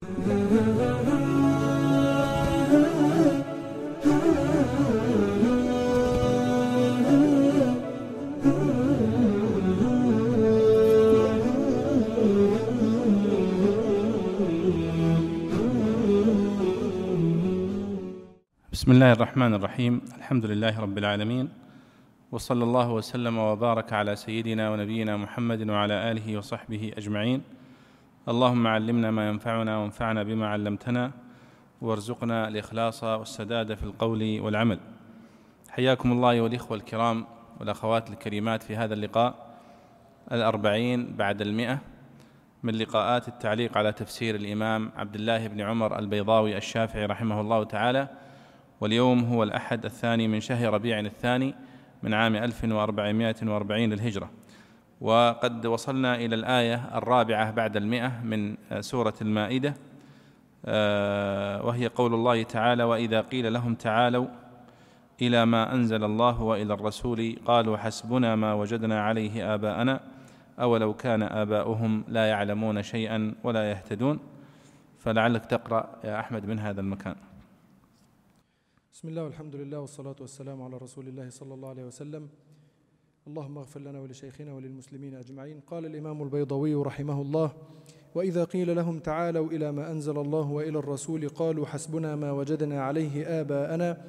بسم الله الرحمن الرحيم. الحمد لله رب العالمين. وصلى الله وسلم وبارك على سيدنا ونبينا محمد وعلى آله وصحبه أجمعين. اللهم علمنا ما ينفعنا وانفعنا بما علمتنا وارزقنا الإخلاص والسداد في القول والعمل. حياكم الله والاخوه الكرام والأخوات الكريمات في هذا اللقاء الأربعين بعد المئة من لقاءات التعليق على تفسير الإمام عبد الله بن عمر البيضاوي الشافعي رحمه الله تعالى. واليوم هو الأحد الثاني من شهر ربيع الثاني من عام 1440 للهجرة. وقد وصلنا إلى الآية الرابعة بعد المئة من سورة المائدة آه، وهي قول الله تعالى وإذا قيل لهم تعالوا إلى ما أنزل الله وإلى الرسول قالوا حسبنا ما وجدنا عليه آباءنا أولو كان آباؤهم لا يعلمون شيئا ولا يهتدون. فلعلك تقرأ يا أحمد من هذا المكان. بسم الله والحمد لله والصلاة والسلام على رسول الله صلى الله عليه وسلم. اللهم اغفر لنا ولشيخنا وللمسلمين أجمعين. قال الإمام البيضوي رحمه الله وإذا قيل لهم تعالوا إلى ما أنزل الله وإلى الرسول قالوا حسبنا ما وجدنا عليه آباءنا.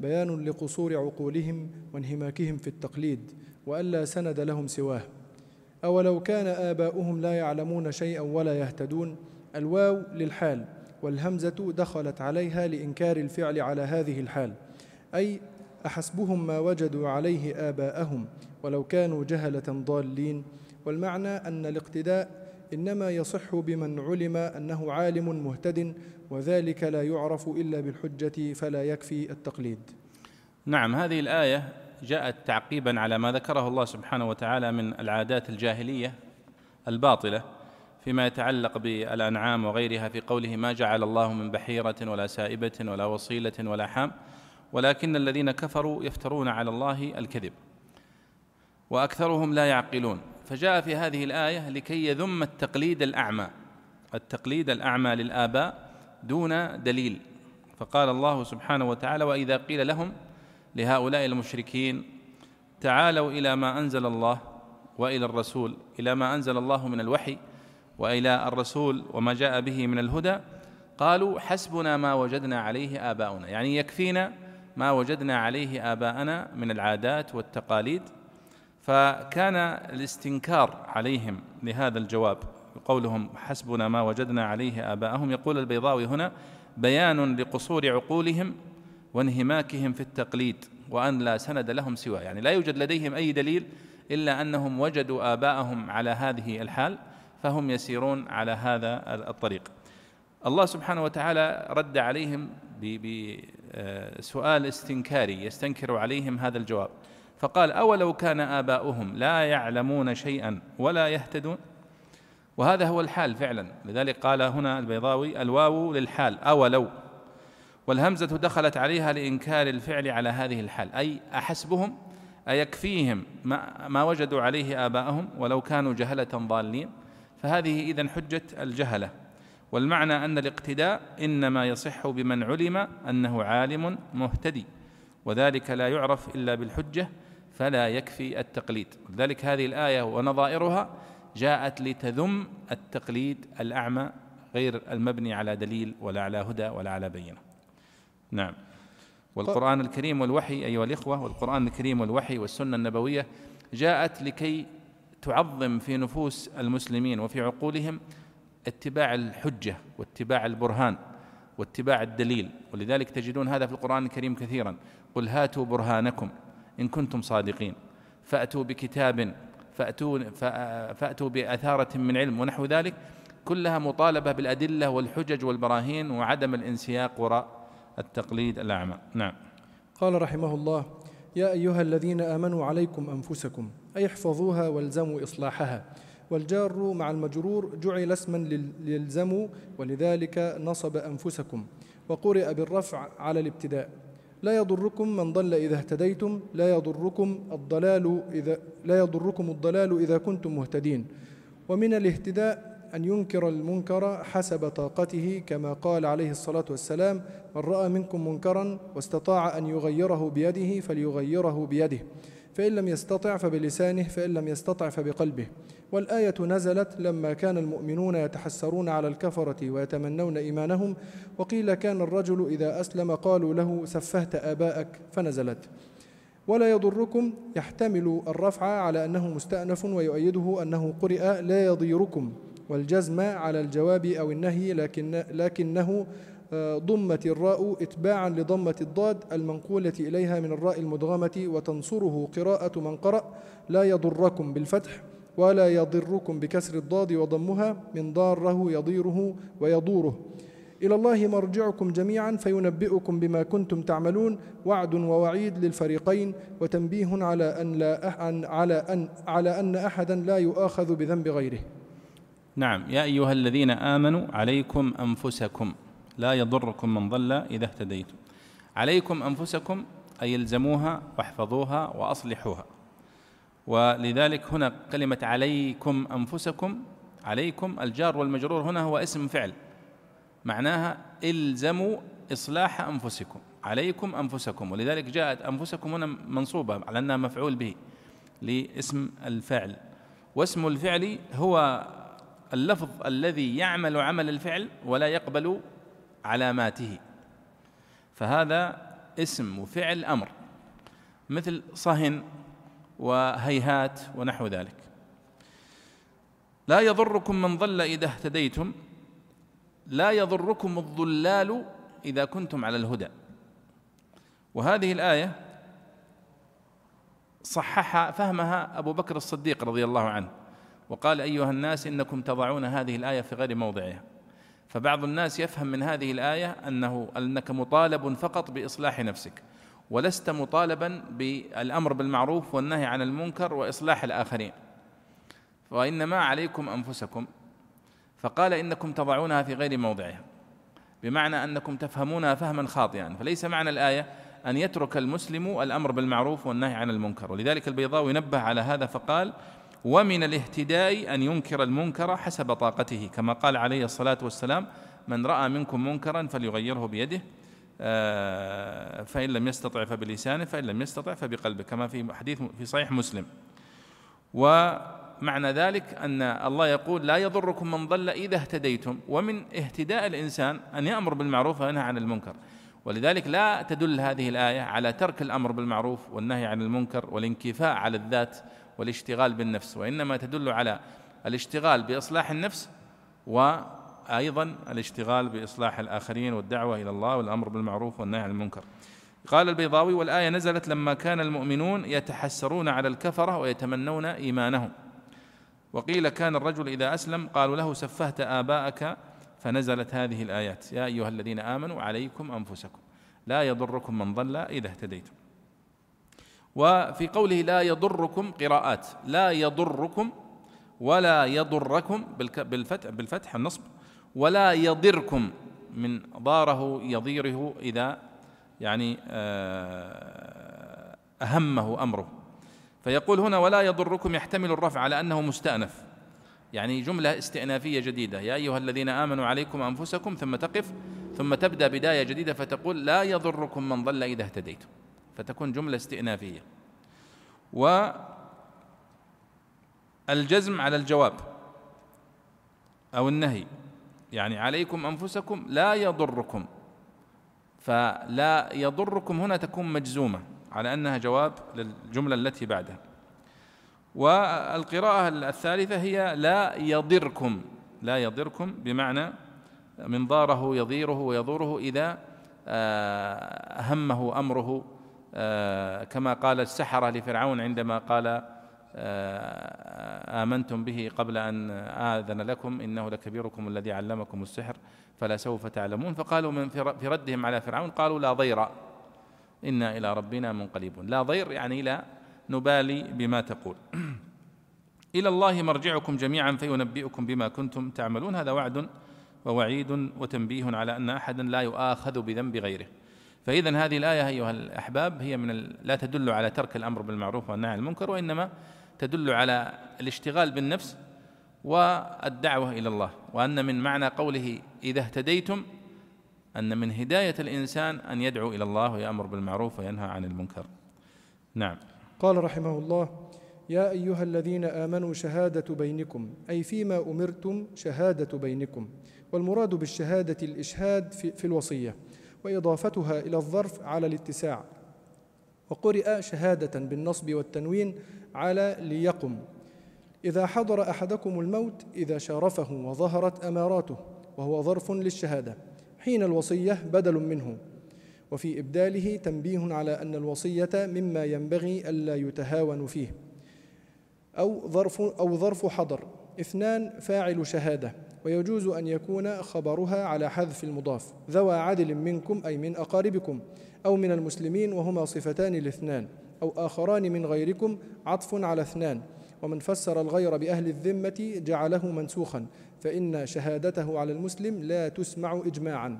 بيان لقصور عقولهم وانهماكهم في التقليد وألا سند لهم سواه. أولو كان آباؤهم لا يعلمون شيئا ولا يهتدون الواو للحال والهمزة دخلت عليها لإنكار الفعل على هذه الحال أي أحسبهم ما وجدوا عليه آباءهم ولو كانوا جهلة ضالين والمعنى أن الاقتداء إنما يصح بمن علم أنه عالم مهتد وذلك لا يعرف إلا بالحجة فلا يكفي التقليد. نعم هذه الآية جاءت تعقيبا على ما ذكره الله سبحانه وتعالى من العادات الجاهلية الباطلة فيما يتعلق بالأنعام وغيرها في قوله ما جعل الله من بحيرة ولا سائبة ولا وصيلة ولا حام. ولكن الذين كفروا يفترون على الله الكذب وأكثرهم لا يعقلون. فجاء في هذه الآية لكي يذم التقليد الأعمى. التقليد الأعمى للآباء دون دليل. فقال الله سبحانه وتعالى وإذا قيل لهم لهؤلاء المشركين تعالوا إلى ما أنزل الله وإلى الرسول إلى ما أنزل الله من الوحي وإلى الرسول وما جاء به من الهدى قالوا حسبنا ما وجدنا عليه آباؤنا. يعني يكفينا ما وجدنا عليه آباءنا من العادات والتقاليد فكان الاستنكار عليهم لهذا الجواب. قولهم حسبنا ما وجدنا عليه آباءهم. يقول البيضاوي هنا بيان لقصور عقولهم وانهماكهم في التقليد وأن لا سند لهم سواه. يعني لا يوجد لديهم أي دليل إلا أنهم وجدوا آباءهم على هذه الحال فهم يسيرون على هذا الطريق. الله سبحانه وتعالى رد عليهم بسؤال استنكاري يستنكر عليهم هذا الجواب. فقال أولو كان آباؤهم لا يعلمون شيئا ولا يهتدون؟ وهذا هو الحال فعلا. لذلك قال هنا البيضاوي الواو للحال أولو. والهمزة دخلت عليها لإنكار الفعل على هذه الحال. أي أحسبهم؟ أيكفيهم ما, ما وجدوا عليه آباءهم ولو كانوا جهلة ضالين؟ فهذه إذن حجة الجهلة. والمعنى أن الاقتداء إنما يصح بمن علم أنه عالم مهتدي وذلك لا يعرف إلا بالحجة فلا يكفي التقليد. لذلك هذه الآية ونظائرها جاءت لتذم التقليد الأعمى غير المبني على دليل ولا على هدى ولا على بينة. نعم. والقرآن الكريم والوحي أيها الإخوة والقرآن الكريم والوحي والسنة النبوية جاءت لكي تعظم في نفوس المسلمين وفي عقولهم اتباع الحجة واتباع البرهان واتباع الدليل ولذلك تجدون هذا في القرآن الكريم كثيرا. قل هاتوا برهانكم إن كنتم صادقين فأتوا بكتاب فأتوا فأتوا بأثارة من علم ونحو ذلك كلها مطالبة بالأدلة والحجج والبراهين وعدم الانسياق وراء التقليد الأعمى. نعم. قال رحمه الله يا أيها الذين آمنوا عليكم أنفسكم أي احفظوها والزموا إصلاحها. والجار مع المجرور جعل اسما للزموا ولذلك نصب أنفسكم وقرئ بالرفع على الابتداء. لا يضركم من ضل إذا اهتديتم لا يضركم الضلال إذا لا يضركم الضلال إذا كنتم مهتدين. ومن الاهتداء أن ينكر المنكر حسب طاقته كما قال عليه الصلاة والسلام من رأى منكم منكرا واستطاع أن يغيره بيده فليغيره بيده فإن لم يستطع فبلسانه فإن لم يستطع فبقلبه. والآية نزلت لما كان المؤمنون يتحسرون على الكفرة ويتمنون إيمانهم وقيل كان الرجل إذا أسلم قالوا له سفهت آباءك فنزلت. ولا يضركم يحتمل الرفع على أنه مستأنف ويؤيده أنه قرئ لا يضيركم والجزم على الجواب أو النهي لكن لكنه آه، ضمت الراء إتباعا لضمة الضاد المنقولة إليها من الراء المدغمة وتنصره قراءة من قرأ لا يضركم بالفتح. ولا يضركم بكسر الضاد وضمها من ضاره يضيره ويضوره إلى الله مرجعكم جميعا فينبئكم بما كنتم تعملون وعد ووعيد للفريقين وتنبيه على أن لا أن على أن على أن أحدا لا يؤاخذ بذنب غيره. نعم يا أيها الذين آمنوا عليكم أنفسكم لا يضركم من ضل إذا اهتديتم. عليكم أنفسكم أي الزموها واحفظوها وأصلحوها. ولذلك هنا كلمة عليكم أنفسكم عليكم الجار والمجرور. هنا هو اسم فعل معناها إلزموا إصلاح أنفسكم عليكم أنفسكم. ولذلك جاءت أنفسكم هنا منصوبة على أنها مفعول به لاسم الفعل. واسم الفعل هو اللفظ الذي يعمل عمل الفعل ولا يقبل علاماته. فهذا اسم وفعل أمر. مثل صهن وهيهات ونحو ذلك. لا يضركم من ضل إذا اهتديتم لا يضركم الضلال إذا كنتم على الهدى. وهذه الآية صحح فهمها أبو بكر الصديق رضي الله عنه وقال أيها الناس إنكم تضعون هذه الآية في غير موضعها. فبعض الناس يفهم من هذه الآية أنه أنك مطالب فقط بإصلاح نفسك. ولست مطالبا بالأمر بالمعروف والنهي عن المنكر وإصلاح الآخرين. وإنما عليكم أنفسكم. فقال إنكم تضعونها في غير موضعها. بمعنى أنكم تفهمونها فهما خاطئا. فليس معنى الآية أن يترك المسلم الأمر بالمعروف والنهي عن المنكر. ولذلك البيضاوي نبه على هذا فقال ومن الاهتداء أن ينكر المنكر حسب طاقته. كما قال عليه الصلاة والسلام من رأى منكم منكرا فليغيره بيده. فإن لم يستطع فبلسانه فإن لم يستطع فبقلبه كما في حديث في صحيح مسلم. ومعنى ذلك أن الله يقول لا يضركم من ضل إذا اهتديتم. ومن اهتداء الإنسان أن يأمر بالمعروف وينهى عن المنكر. ولذلك لا تدل هذه الآية على ترك الأمر بالمعروف والنهي عن المنكر والانكفاء على الذات والاشتغال بالنفس وإنما تدل على الاشتغال بإصلاح النفس و أيضا الاشتغال بإصلاح الآخرين والدعوة إلى الله والأمر بالمعروف والنهي عن المنكر. قال البيضاوي والآية نزلت لما كان المؤمنون يتحسرون على الكفرة ويتمنون إيمانهم. وقيل كان الرجل إذا أسلم قالوا له سفهت آباءك. فنزلت هذه الآيات يا أيها الذين آمنوا عليكم أنفسكم لا يضركم من ضل إذا اهتديتم. وفي قوله لا يضركم قراءات لا يضركم ولا يضركم بالفتح بالفتح النصب. ولا يضركم من ضاره يضيره إذا يعني آه، أهمه أمره. فيقول هنا ولا يضركم يحتمل الرفع على أنه مستأنف. يعني جملة استئنافية جديدة. يا أيها الذين آمنوا عليكم أنفسكم ثم تقف ثم تبدأ بداية جديدة فتقول لا يضركم من ضل إذا اهتديتم فتكون جملة استئنافية. والجزم على الجواب أو النهي. يعني عليكم أنفسكم لا يضركم. فلا يضركم هنا تكون مجزومة على أنها جواب للجملة التي بعدها. والقراءة الثالثة هي لا يضركم لا يضركم بمعنى من ضاره يضيره ويضره إذا آه، همه أمره آه، كما قال السحرة لفرعون عندما قال آمنتم به قبل أن آذن لكم إنه لكبيركم الذي علمكم السحر فلا سوف تعلمون. فقالوا من في ردهم على فرعون قالوا لا ضير إنا إلى ربنا منقلبون. لا ضير يعني لا نبالي بما تقول. إلى الله مرجعكم جميعا فينبئكم بما كنتم تعملون. هذا وعد ووعيد وتنبيه على أن أحدا لا يؤاخذ بذنب غيره. فإذا هذه الآية أيها الأحباب هي من لا تدل على ترك الأمر بالمعروف والنهي عن المنكر وإنما تدل على الاشتغال بالنفس والدعوة إلى الله وأن من معنى قوله إذا اهتديتم أن من هداية الإنسان أن يدعو إلى الله ويأمر بالمعروف وينهى عن المنكر. نعم. قال رحمه الله يا أيها الذين آمنوا شهادة بينكم أي فيما أمرتم شهادة بينكم والمراد بالشهادة الإشهاد في, في الوصية وإضافتها إلى الظرف على الاتساع. وقرئ شهادة بالنصب والتنوين على ليقم. إذا حضر أحدكم الموت إذا شارفه وظهرت أماراته وهو ظرف للشهادة. حين الوصية بدل منه. وفي إبداله تنبيه على أن الوصية مما ينبغي ألا يتهاون فيه. أو ظرف أو ظرف حضر. اثنان فاعل شهادة ويجوز أن يكون خبرها على حذف المضاف ذوى عدل منكم أي من أقاربكم أو من المسلمين وهما صفتان الاثنان أو آخران من غيركم عطف على اثنان ومن فسر الغير بأهل الذمة جعله منسوخا فإن شهادته على المسلم لا تسمع إجماعا.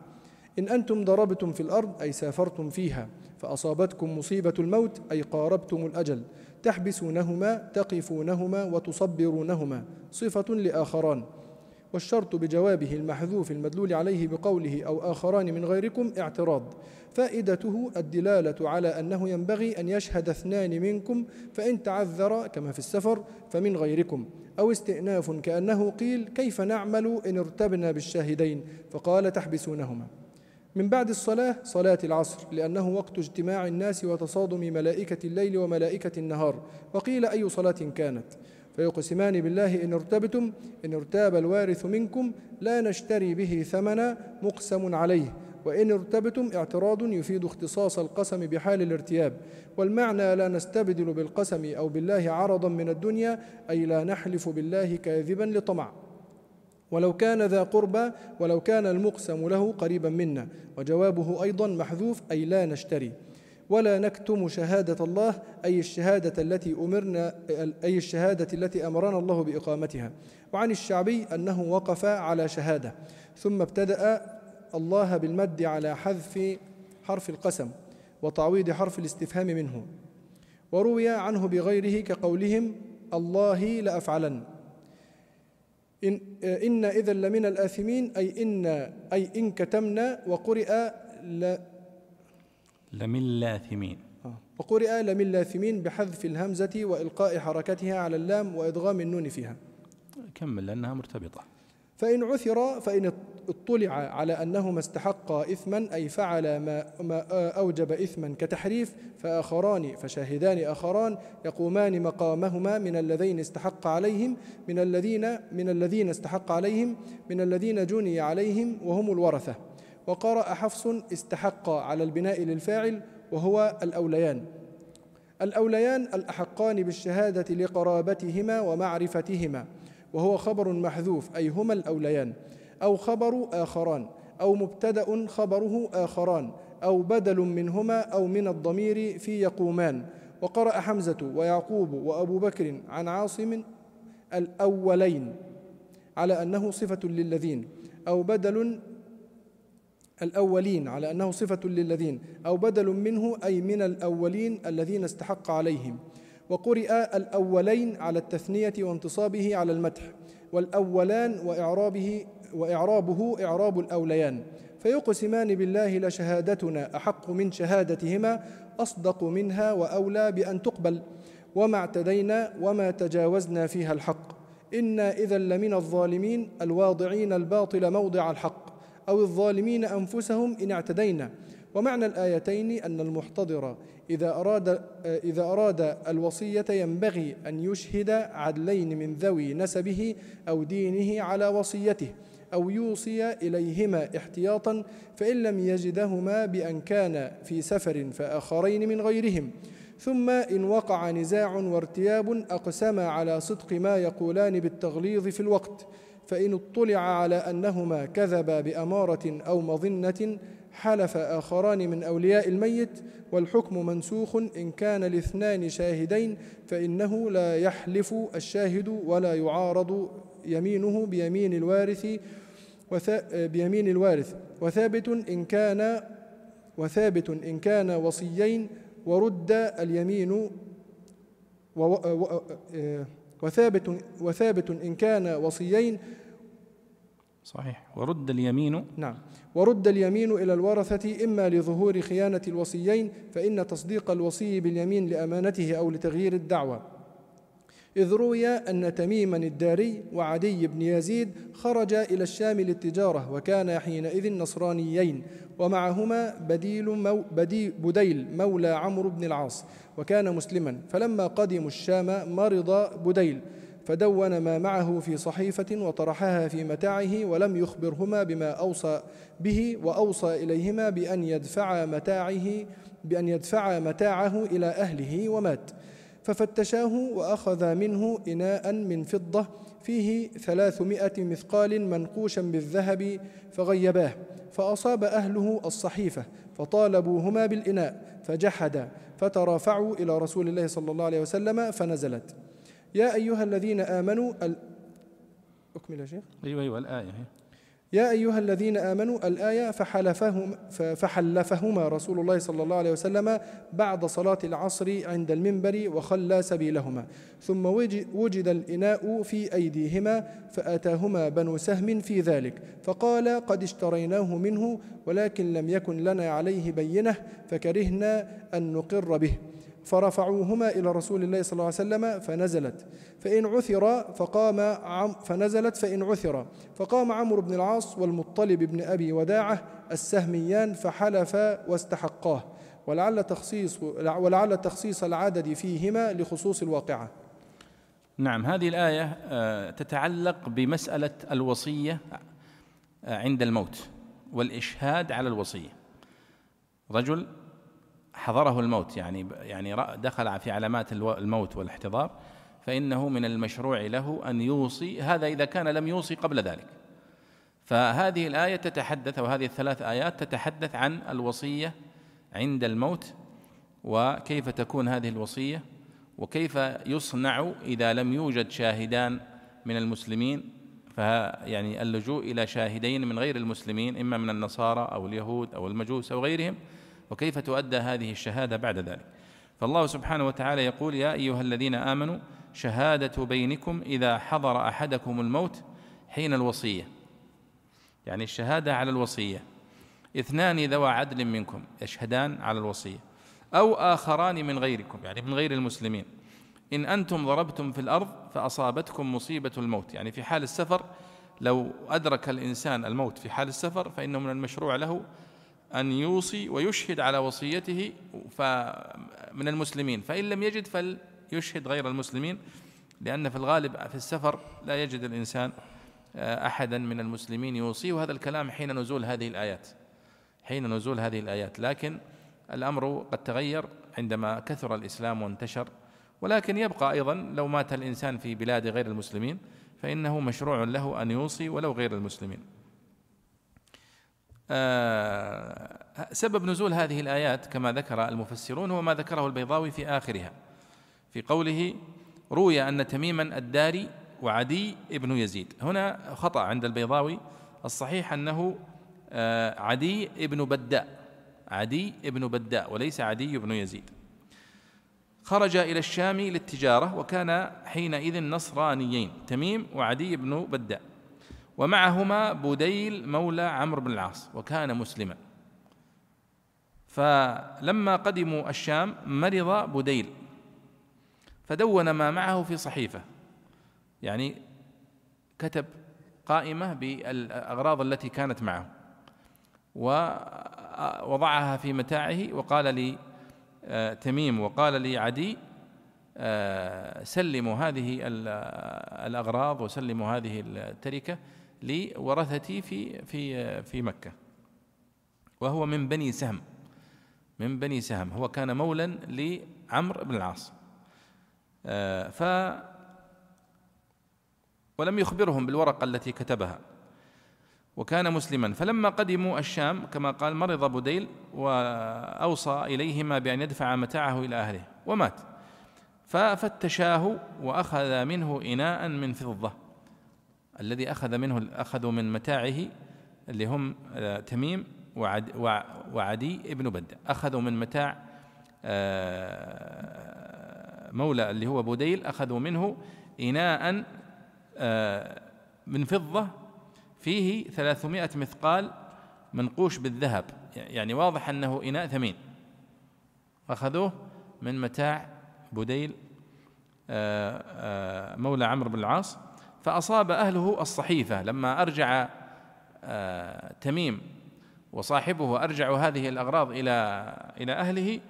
إن أنتم ضربتم في الأرض أي سافرتم فيها فأصابتكم مصيبة الموت أي قاربتم الأجل تحبسونهما تقفونهما وتصبرونهما صفة لآخران. والشرط بجوابه المحذوف المدلول عليه بقوله أو آخران من غيركم اعتراض. فائدته الدلالة على أنه ينبغي أن يشهد اثنان منكم فإن تعذر كما في السفر فمن غيركم. أو استئناف كأنه قيل كيف نعمل إن ارتبنا بالشاهدين؟ فقال تحبسونهما. من بعد الصلاة صلاة العصر لأنه وقت اجتماع الناس وتصادم ملائكة الليل وملائكة النهار. وقيل أي صلاة كانت. فيقسمان بالله إن ارتبتم إن ارتاب الوارث منكم لا نشتري به ثمنا مقسم عليه. وإن ارتبتم اعتراض يفيد اختصاص القسم بحال الارتياب. والمعنى لا نستبدل بالقسم أو بالله عرضا من الدنيا أي لا نحلف بالله كاذبا لطمع. ولو كان ذا قربى ولو كان المقسم له قريبا منا. وجوابه أيضا محذوف أي لا نشتري. ولا نكتم شهادة الله أي الشهادة التي أمرنا أي الشهادة التي أمرنا الله بإقامتها. وعن الشعبي أنه وقف على شهادة ثم ابتدأ الله بالمد على حذف حرف القسم وتعويض حرف الاستفهام منه. وروي عنه بغيره كقولهم الله لأفعلن. إن, إن إذا لمن الآثمين أي إن أي إن كتمنا وقرئ ل لمن اللاثمين آه. وقرئ لمن اللاثمين بحذف الهمزة وإلقاء حركتها على اللام وإدغام النون فيها. كمل لأنها مرتبطة. فإن عثر فإن اطلع على أنهما استحقا إثما أي فعل ما, ما أوجب إثما كتحريف فآخران فشاهدان آخران يقومان مقامهما من الذين استحق عليهم من الذين من الذين استحق عليهم من الذين جني عليهم وهم الورثة. وقرأ حفص استحق على البناء للفاعل وهو الأوليان. الأوليان الأحقان بالشهادة لقرابتهما ومعرفتهما. وهو خبر محذوف أي هما الأوليان أو خبر آخران أو مبتدأ خبره آخران أو بدل منهما أو من الضمير في يقومان. وقرأ حمزة ويعقوب وأبو بكر عن عاصم الأولين على أنه صفة للذين أو بدل الأولين على أنه صفة للذين أو بدل منه أي من الأولين الذين استحق عليهم. وقرئ الأولين على التثنية وانتصابه على المدح والأولان وإعرابه وإعرابه إعراب الأوليان. فيقسمان بالله لشهادتنا أحق من شهادتهما أصدق منها وأولى بأن تقبل. وما اعتدينا وما تجاوزنا فيها الحق. إنا إذا لمن الظالمين الواضعين الباطل موضع الحق أو الظالمين أنفسهم إن اعتدينا. ومعنى الآيتين أن المحتضر إذا أراد إذا أراد الوصية ينبغي أن يشهد عدلين من ذوي نسبه أو دينه على وصيته أو يوصي إليهما احتياطا فإن لم يجدهما بأن كان في سفر فآخرين من غيرهم. ثم إن وقع نزاع وارتياب أقسما على صدق ما يقولان بالتغليظ في الوقت فإن اطلع على أنهما كذبا بأمارة أو مظنة حلف آخران من أولياء الميت والحكم منسوخ إن كان الاثنان شاهدين فإنه لا يحلف الشاهد ولا يعارض يمينه بيمين الوارث بيمين الوارث. وثابت إن كان وثابت إن كان وصيين ورد اليمين وثابت, وثابت إن كان وصيين صحيح. ورد اليمين نعم. ورد اليمين إلى الورثة إما لظهور خيانة الوصيين فإن تصديق الوصي باليمين لأمانته أو لتغيير الدعوة. إذ روي أن تميما الداري وعدي بن يزيد خرجا إلى الشام للتجارة وكانا حينئذ نصرانيين ومعهما بديل مو بدي بديل مولى عمرو بن العاص وكان مسلما. فلما قدموا الشام مرض بديل. فدون ما معه في صحيفة وطرحها في متاعه ولم يخبرهما بما أوصى به وأوصى إليهما بأن يدفعا متاعه بأن يدفعا متاعه إلى أهله ومات. ففتشاه وأخذ منه إناء من فضة فيه ثلاثمائة مثقال منقوشا بالذهب فغيباه فأصاب أهله الصحيفة فطالبوهما بالإناء فجحد فترافعوا إلى رسول الله صلى الله عليه وسلم فنزلت. يا أيها الذين آمنوا ال... أكمل يا شيخ. أيوة أيوة الآية يا أيها الذين آمنوا الآية فحلفهم فحلفهما رسول الله صلى الله عليه وسلم بعد صلاة العصر عند المنبر وخلى سبيلهما. ثم وجد الإناء في أيديهما فأتاهما بنو سهم في ذلك. فقال قد اشتريناه منه ولكن لم يكن لنا عليه بينة فكرهنا أن نقر به. فرفعوهما إلى رسول الله صلى الله عليه وسلم فنزلت. فإن عثر فقام عم فنزلت فإن عثر. فقام عمرو بن العاص والمطلب بن أبي وداعة السهميان فحلفا واستحقاه. ولعل تخصيص ولعل تخصيص العدد فيهما لخصوص الواقعة. نعم هذه الآية آه، تتعلق بمسألة الوصية آه، عند الموت والإشهاد على الوصية. رجل حضره الموت يعني يعني دخل في علامات الموت والاحتضار فإنه من المشروع له أن يوصي هذا إذا كان لم يوصي قبل ذلك. فهذه الآية تتحدث أو هذه الثلاث آيات تتحدث عن الوصية عند الموت وكيف تكون هذه الوصية وكيف يصنع إذا لم يوجد شاهدان من المسلمين. فيعني اللجوء إلى شاهدين من غير المسلمين إما من النصارى أو اليهود أو المجوس أو غيرهم وكيف تؤدى هذه الشهادة بعد ذلك. فالله سبحانه وتعالى يقول يا أيها الذين آمنوا شهادة بينكم إذا حضر أحدكم الموت حين الوصية. يعني الشهادة على الوصية. اثنان ذوى عدل منكم يشهدان على الوصية. أو آخران من غيركم يعني من غير المسلمين. إن أنتم ضربتم في الأرض فأصابتكم مصيبة الموت. يعني في حال السفر لو أدرك الإنسان الموت في حال السفر فإنه من المشروع له أن يوصي ويشهد على وصيته من المسلمين. فإن لم يجد فليشهد غير المسلمين لأن في الغالب في السفر لا يجد الإنسان آه، أحدا من المسلمين يوصي وهذا الكلام حين نزول هذه الآيات حين نزول هذه الآيات. لكن الأمر قد تغير عندما كثر الإسلام وانتشر. ولكن يبقى أيضا لو مات الإنسان في بلاد غير المسلمين فإنه مشروع له أن يوصي ولو غير المسلمين. سبب نزول هذه الآيات كما ذكر المفسرون هو ما ذكره البيضاوي في آخرها في قوله روي أن تميما الداري وعدي ابن يزيد. هنا خطأ عند البيضاوي الصحيح أنه آه، عدي ابن بداء عدي ابن بداء وليس عدي بن يزيد. خرج إلى الشام للتجارة وكان حينئذ نصرانيين تميم وعدي بن بداء. ومعهما بديل مولى عمرو بن العاص وكان مسلما. فلما قدموا الشام مرض بديل فدون ما معه في صحيفة يعني كتب قائمة بالأغراض التي كانت معه ووضعها في متاعه وقال لي آه، تميم وقال لي عدي آه، سلموا هذه الأغراض وسلموا هذه التركة لورثتي في في في مكة. وهو من بني سهم من بني سهم. هو كان مولا لعمرو بن العاص. آه، ف ولم يخبرهم بالورقة التي كتبها. وكان مسلما. فلما قدموا الشام كما قال مرض بديل وأوصى إليهما بأن يدفع متاعه إلى أهله ومات. ففتشاه وأخذ منه إناء من فضة. الذي أخذ منه أخذوا من متاعه اللي هم آه، تميم وعد وعدي ابن بدة. أخذوا من متاع آه، مولى اللي هو بوديل أخذوا منه إناء آه، من فضة فيه ثلاثمائة مثقال منقوش بالذهب. يعني واضح أنه إناء ثمين. أخذوه من متاع بديل مولى عمرو بن العاص. فأصاب أهله الصحيفة. لما أرجع تميم وصاحبه أرجعوا هذه الأغراض إلى إلى أهله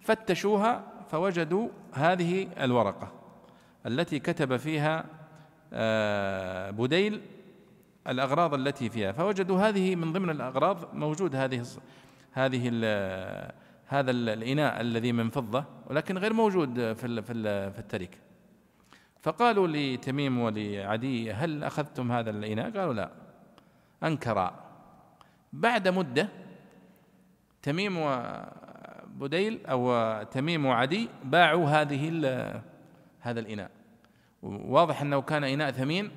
فتشوها فوجدوا هذه الورقة التي كتب فيها آه، بديل الأغراض التي فيها. فوجدوا هذه من ضمن الأغراض موجود هذه هذه هذا الإناء الذي من فضة ولكن غير موجود في في التركة فقالوا لتميم ولعدي هل أخذتم هذا الإناء؟ قالوا لا. أنكرا بعد مدة تميم وبديل أو تميم وعدي باعوا هذه هذا الإناء. واضح أنه كان إناء ثمين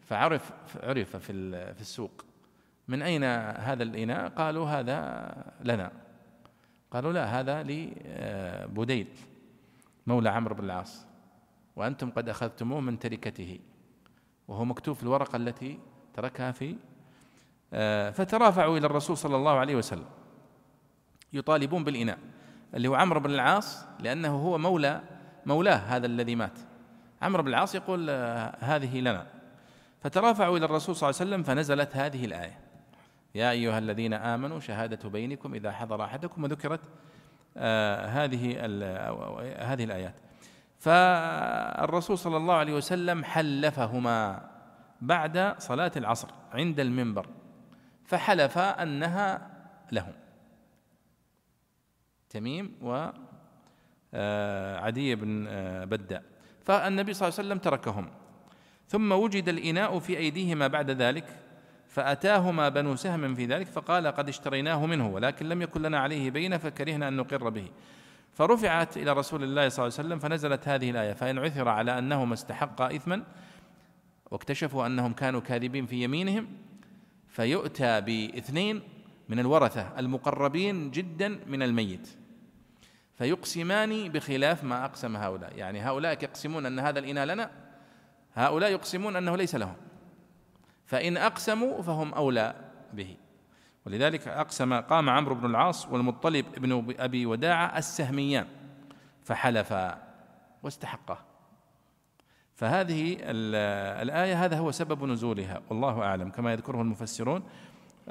فعرف عرف في في السوق. من أين هذا الإناء؟ قالوا هذا لنا. قالوا لا هذا لبديل مولى عمرو بن العاص. وأنتم قد أخذتموه من تركته وهو مكتوب في الورقة التي تركها في آه، فترافعوا إلى الرسول صلى الله عليه وسلم. يطالبون بالإناء اللي هو عمرو بن العاص لأنه هو مولى مولاه هذا الذي مات. عمرو بن العاص يقول آه، هذه لنا. فترافعوا إلى الرسول صلى الله عليه وسلم فنزلت هذه الآية. يا أيها الذين آمنوا شهادة بينكم إذا حضر أحدكم وذكرت آه هذه هذه الآيات. فالرسول صلى الله عليه وسلم حلفهما بعد صلاة العصر عند المنبر فحلف أنها لهم. تميم وعدي آه، بن آه، بداء فالنبي صلى الله عليه وسلم تركهم. ثم وجد الإناء في أيديهما بعد ذلك فأتاهما بنو سهم في ذلك فقال قد اشتريناه منه ولكن لم يكن لنا عليه بينة فكرهنا أن نقر به. فرفعت إلى رسول الله صلى الله عليه وسلم فنزلت هذه الآية فإن عثر على أنهما استحقا إثما واكتشفوا أنهم كانوا كاذبين في يمينهم فيؤتى باثنين من الورثة المقربين جدا من الميت. فيقسمان بخلاف ما أقسم هؤلاء. يعني هؤلاء يقسمون أن هذا الإناء لنا هؤلاء يقسمون أنه ليس لهم. فإن أقسموا فهم أولى به. ولذلك أقسم قام عمرو بن العاص والمطلب ابن أبي وداعة السهميان فحلفا واستحقا فهذه الآية هذا هو سبب نزولها والله أعلم كما يذكره المفسرون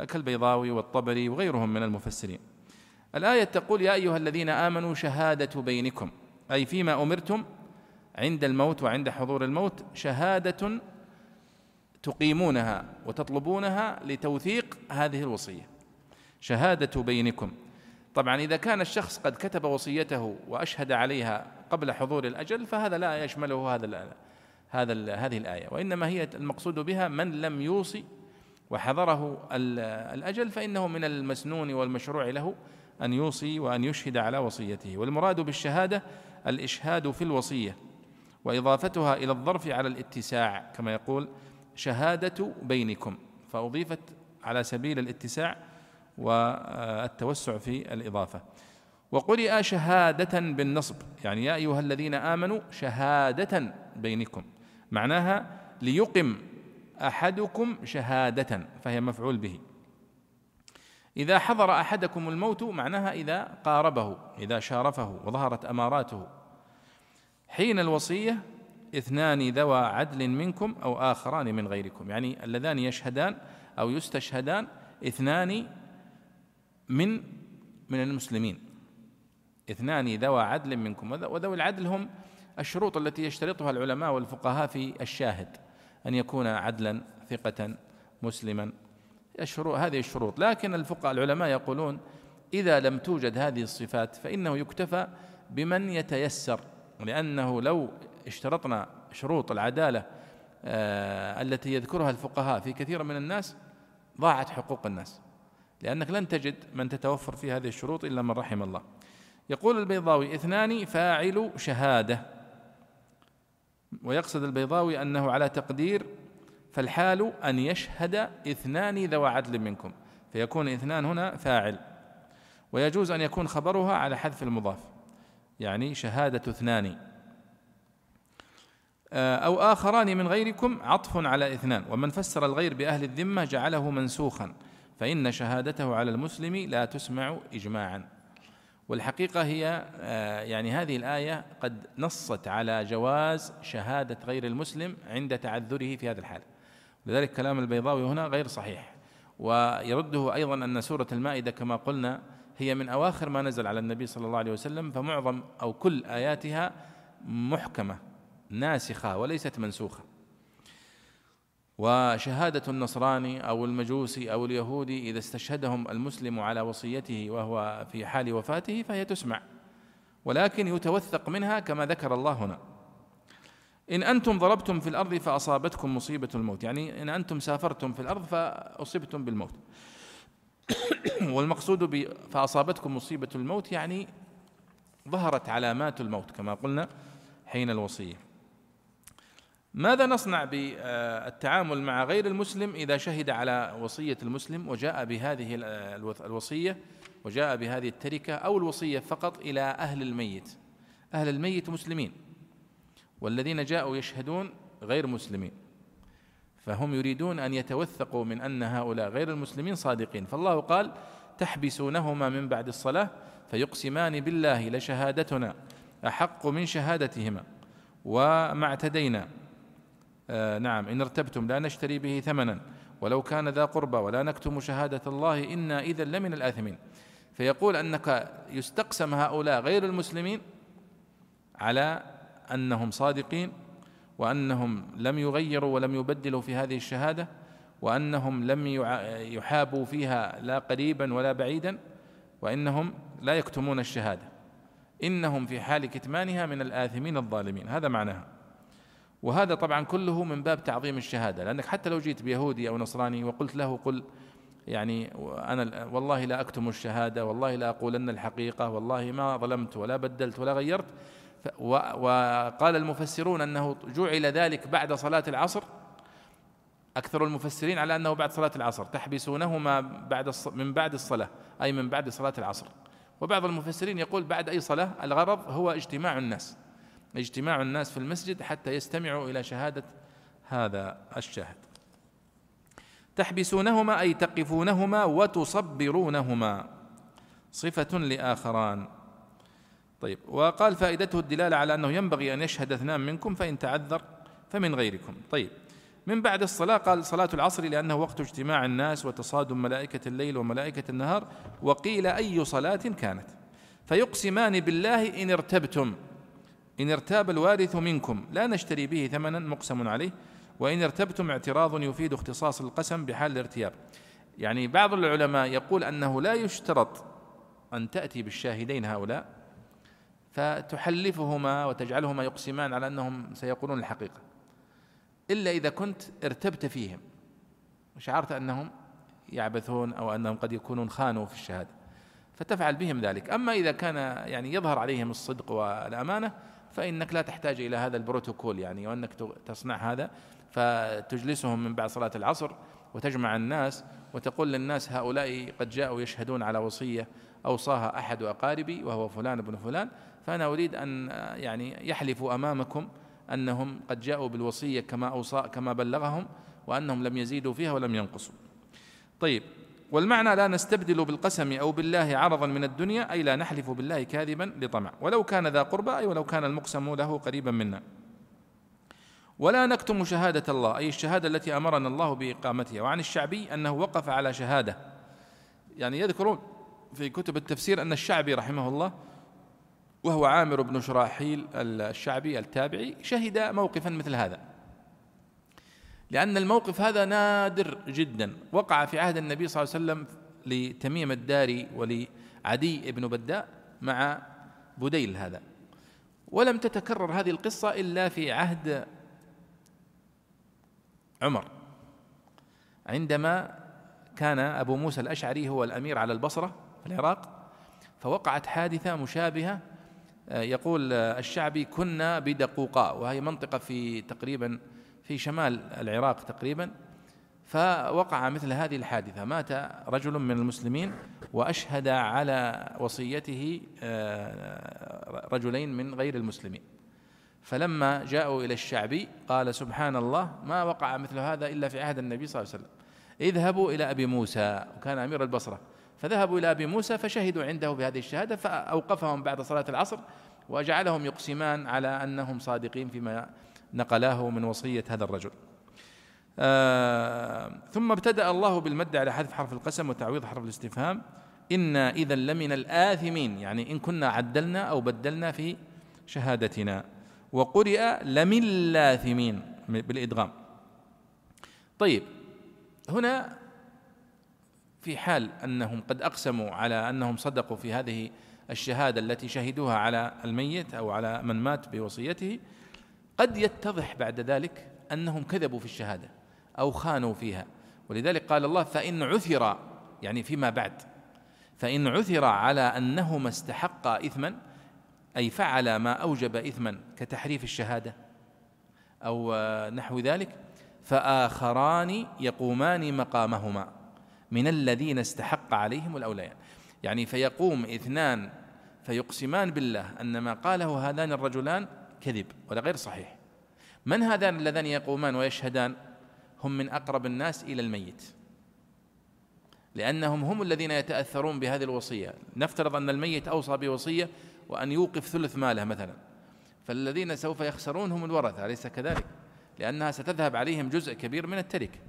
كالبيضاوي والطبري وغيرهم من المفسرين. الآية تقول يا أيها الذين آمنوا شهادة بينكم أي فيما أمرتم عند الموت وعند حضور الموت شهادة تقيمونها وتطلبونها لتوثيق هذه الوصية. شهادة بينكم. طبعا إذا كان الشخص قد كتب وصيته وأشهد عليها قبل حضور الأجل فهذا لا يشمله هذا هذا هذه الآية. وإنما هي المقصود بها من لم يوصي وحضره الأجل فإنه من المسنون والمشروع له أن يوصي وأن يشهد على وصيته. والمراد بالشهادة الإشهاد في الوصية وإضافتها إلى الظرف على الاتساع كما يقول شهادة بينكم فأضيفت على سبيل الاتساع والتوسع في الإضافة. وقرئ شهادة بالنصب يعني يا أيها الذين آمنوا شهادة بينكم معناها ليقم أحدكم شهادة فهي مفعول به. إذا حضر أحدكم الموت معناها إذا قاربه إذا شارفه وظهرت أماراته. حين الوصية اثنان ذوى عدل منكم أو آخران من غيركم. يعني اللذان يشهدان أو يستشهدان اثنان من من المسلمين. اثنان ذوى عدل منكم. وذوي العدل هم الشروط التي يشترطها العلماء والفقهاء في الشاهد أن يكون عدلا ثقة مسلما. الشروط هذه الشروط. لكن الفقهاء العلماء يقولون إذا لم توجد هذه الصفات فإنه يكتفى بمن يتيسر لأنه لو اشترطنا شروط العدالة آه التي يذكرها الفقهاء في كثير من الناس ضاعت حقوق الناس. لأنك لن تجد من تتوفر في هذه الشروط إلا من رحم الله. يقول البيضاوي اثنان فاعل شهادة ويقصد البيضاوي أنه على تقدير فالحال أن يشهد اثنان ذوى عدل منكم فيكون اثنان هنا فاعل. ويجوز أن يكون خبرها على حذف المضاف يعني شهادة اثنان. أو آخران من غيركم عطف على إثنان. ومن فسر الغير بأهل الذمة جعله منسوخا. فإن شهادته على المسلم لا تسمع إجماعا. والحقيقة هي آه، يعني هذه الآية قد نصت على جواز شهادة غير المسلم عند تعذره في هذا الحال. لذلك كلام البيضاوي هنا غير صحيح. ويرده أيضا أن سورة المائدة كما قلنا هي من أواخر ما نزل على النبي صلى الله عليه وسلم فمعظم أو كل آياتها محكمة. ناسخة وليست منسوخة. وشهادة النصراني أو المجوسي أو اليهودي إذا استشهدهم المسلم على وصيته وهو في حال وفاته فهي تسمع ولكن يتوثق منها كما ذكر الله هنا. إن أنتم ضربتم في الأرض فأصابتكم مصيبة الموت. يعني إن أنتم سافرتم في الأرض فأصبتم بالموت. والمقصود فأصابتكم مصيبة الموت يعني ظهرت علامات الموت كما قلنا حين الوصية. ماذا نصنع بالتعامل مع غير المسلم إذا شهد على وصية المسلم وجاء بهذه الوصية وجاء بهذه التركة أو الوصية فقط إلى أهل الميت؟ أهل الميت مسلمين والذين جاءوا يشهدون غير مسلمين فهم يريدون أن يتوثقوا من أن هؤلاء غير المسلمين صادقين. فالله قال تحبسونهما من بعد الصلاة فيقسمان بالله لشهادتنا أحق من شهادتهما وما اعتدينا. آه نعم إن ارتبتم لا نشتري به ثمنا ولو كان ذا قربى ولا نكتم شهادة الله إنا إذا لمن الآثمين. فيقول أنك يستقسم هؤلاء غير المسلمين على أنهم صادقين وأنهم لم يغيروا ولم يبدلوا في هذه الشهادة وأنهم لم يحابوا فيها لا قريبا ولا بعيدا وإنهم لا يكتمون الشهادة. إنهم في حال كتمانها من الآثمين الظالمين. هذا معناها. وهذا طبعا كله من باب تعظيم الشهادة لأنك حتى لو جيت بيهودي أو نصراني وقلت له قل يعني أنا والله لا أكتم الشهادة والله لا أقولن الحقيقة والله ما ظلمت ولا بدلت ولا غيرت. وقال المفسرون أنه جعل ذلك بعد صلاة العصر. أكثر المفسرين على أنه بعد صلاة العصر تحبسونهما بعد من بعد الصلاة أي من بعد صلاة العصر. وبعض المفسرين يقول بعد أي صلاة الغرض هو اجتماع الناس. اجتماع الناس في المسجد حتى يستمعوا إلى شهادة هذا الشاهد تحبسونهما أي تقفونهما وتصبرونهما. صفة لآخران. طيب وقال فائدته الدلالة على أنه ينبغي أن يشهد اثنان منكم فإن تعذر فمن غيركم. طيب من بعد الصلاة قال صلاة العصر لأنه وقت اجتماع الناس وتصادم ملائكة الليل وملائكة النهار وقيل أي صلاة كانت. فيقسمان بالله إن ارتبتم. إن ارتاب الوارث منكم لا نشتري به ثمنا مقسم عليه وإن ارتبتم اعتراض يفيد اختصاص القسم بحال الارتياب. يعني بعض العلماء يقول أنه لا يشترط أن تأتي بالشاهدين هؤلاء فتحلفهما وتجعلهما يقسمان على أنهم سيقولون الحقيقة. إلا إذا كنت ارتبت فيهم وشعرت أنهم يعبثون أو أنهم قد يكونون خانوا في الشهادة فتفعل بهم ذلك. أما إذا كان يعني يظهر عليهم الصدق والأمانة فإنك لا تحتاج إلى هذا البروتوكول يعني وأنك تصنع هذا. فتجلسهم من بعد صلاة العصر وتجمع الناس وتقول للناس هؤلاء قد جاءوا يشهدون على وصية أوصاها أحد أقاربي وهو فلان بن فلان فأنا أريد أن يعني يحلفوا أمامكم أنهم قد جاءوا بالوصية كما أوصى كما بلغهم وأنهم لم يزيدوا فيها ولم ينقصوا. طيب والمعنى لا نستبدل بالقسم أو بالله عرضا من الدنيا أي لا نحلف بالله كاذبا لطمع. ولو كان ذا قربى أي ولو كان المقسم له قريبا منا. ولا نكتم شهادة الله أي الشهادة التي أمرنا الله بإقامتها. وعن الشعبي أنه وقف على شهادة. يعني يذكرون في كتب التفسير أن الشعبي رحمه الله وهو عامر بن شراحيل الشعبي التابعي شهد موقفا مثل هذا. لأن الموقف هذا نادر جدا. وقع في عهد النبي صلى الله عليه وسلم لتميم الداري ولعدي بن بداء مع بديل هذا. ولم تتكرر هذه القصة إلا في عهد عمر عندما كان أبو موسى الأشعري هو الأمير على البصرة في العراق فوقعت حادثة مشابهة. يقول الشعبي كنا بدقوقاء وهي منطقة في تقريبا في شمال العراق تقريبا فوقع مثل هذه الحادثة. مات رجل من المسلمين وأشهد على وصيته آه، رجلين من غير المسلمين. فلما جاءوا إلى الشعبي قال سبحان الله ما وقع مثل هذا إلا في عهد النبي صلى الله عليه وسلم. اذهبوا إلى أبي موسى وكان أمير البصرة. فذهبوا إلى أبي موسى فشهدوا عنده بهذه الشهادة فأوقفهم بعد صلاة العصر وجعلهم يقسمان على أنهم صادقين فيما نقلاه من وصية هذا الرجل. آه ثم ابتدأ الله بالمد على حذف حرف القسم وتعويض حرف الاستفهام. إنا إذا لمن الآثمين يعني إن كنا عدلنا أو بدلنا في شهادتنا. وقرئ لمن اللاثمين بالإدغام. طيب هنا في حال أنهم قد أقسموا على أنهم صدقوا في هذه الشهادة التي شهدوها على الميت أو على من مات بوصيته قد يتضح بعد ذلك أنهم كذبوا في الشهادة أو خانوا فيها. ولذلك قال الله فإن عثر يعني فيما بعد فإن عثر على أنهما استحقا إثما أي فعل ما أوجب إثما كتحريف الشهادة أو نحو ذلك فآخران يقومان مقامهما من الذين استحق عليهم الأوليان يعني فيقوم اثنان فيقسمان بالله أن ما قاله هذان الرجلان كذب ولا غير صحيح. من هذان اللذان يقومان ويشهدان؟ هم من أقرب الناس إلى الميت. لأنهم هم الذين يتأثرون بهذه الوصية. نفترض أن الميت أوصى بوصية وأن يوقف ثلث ماله مثلا. فالذين سوف يخسرون هم الورثة أليس كذلك؟ لأنها ستذهب عليهم جزء كبير من التركة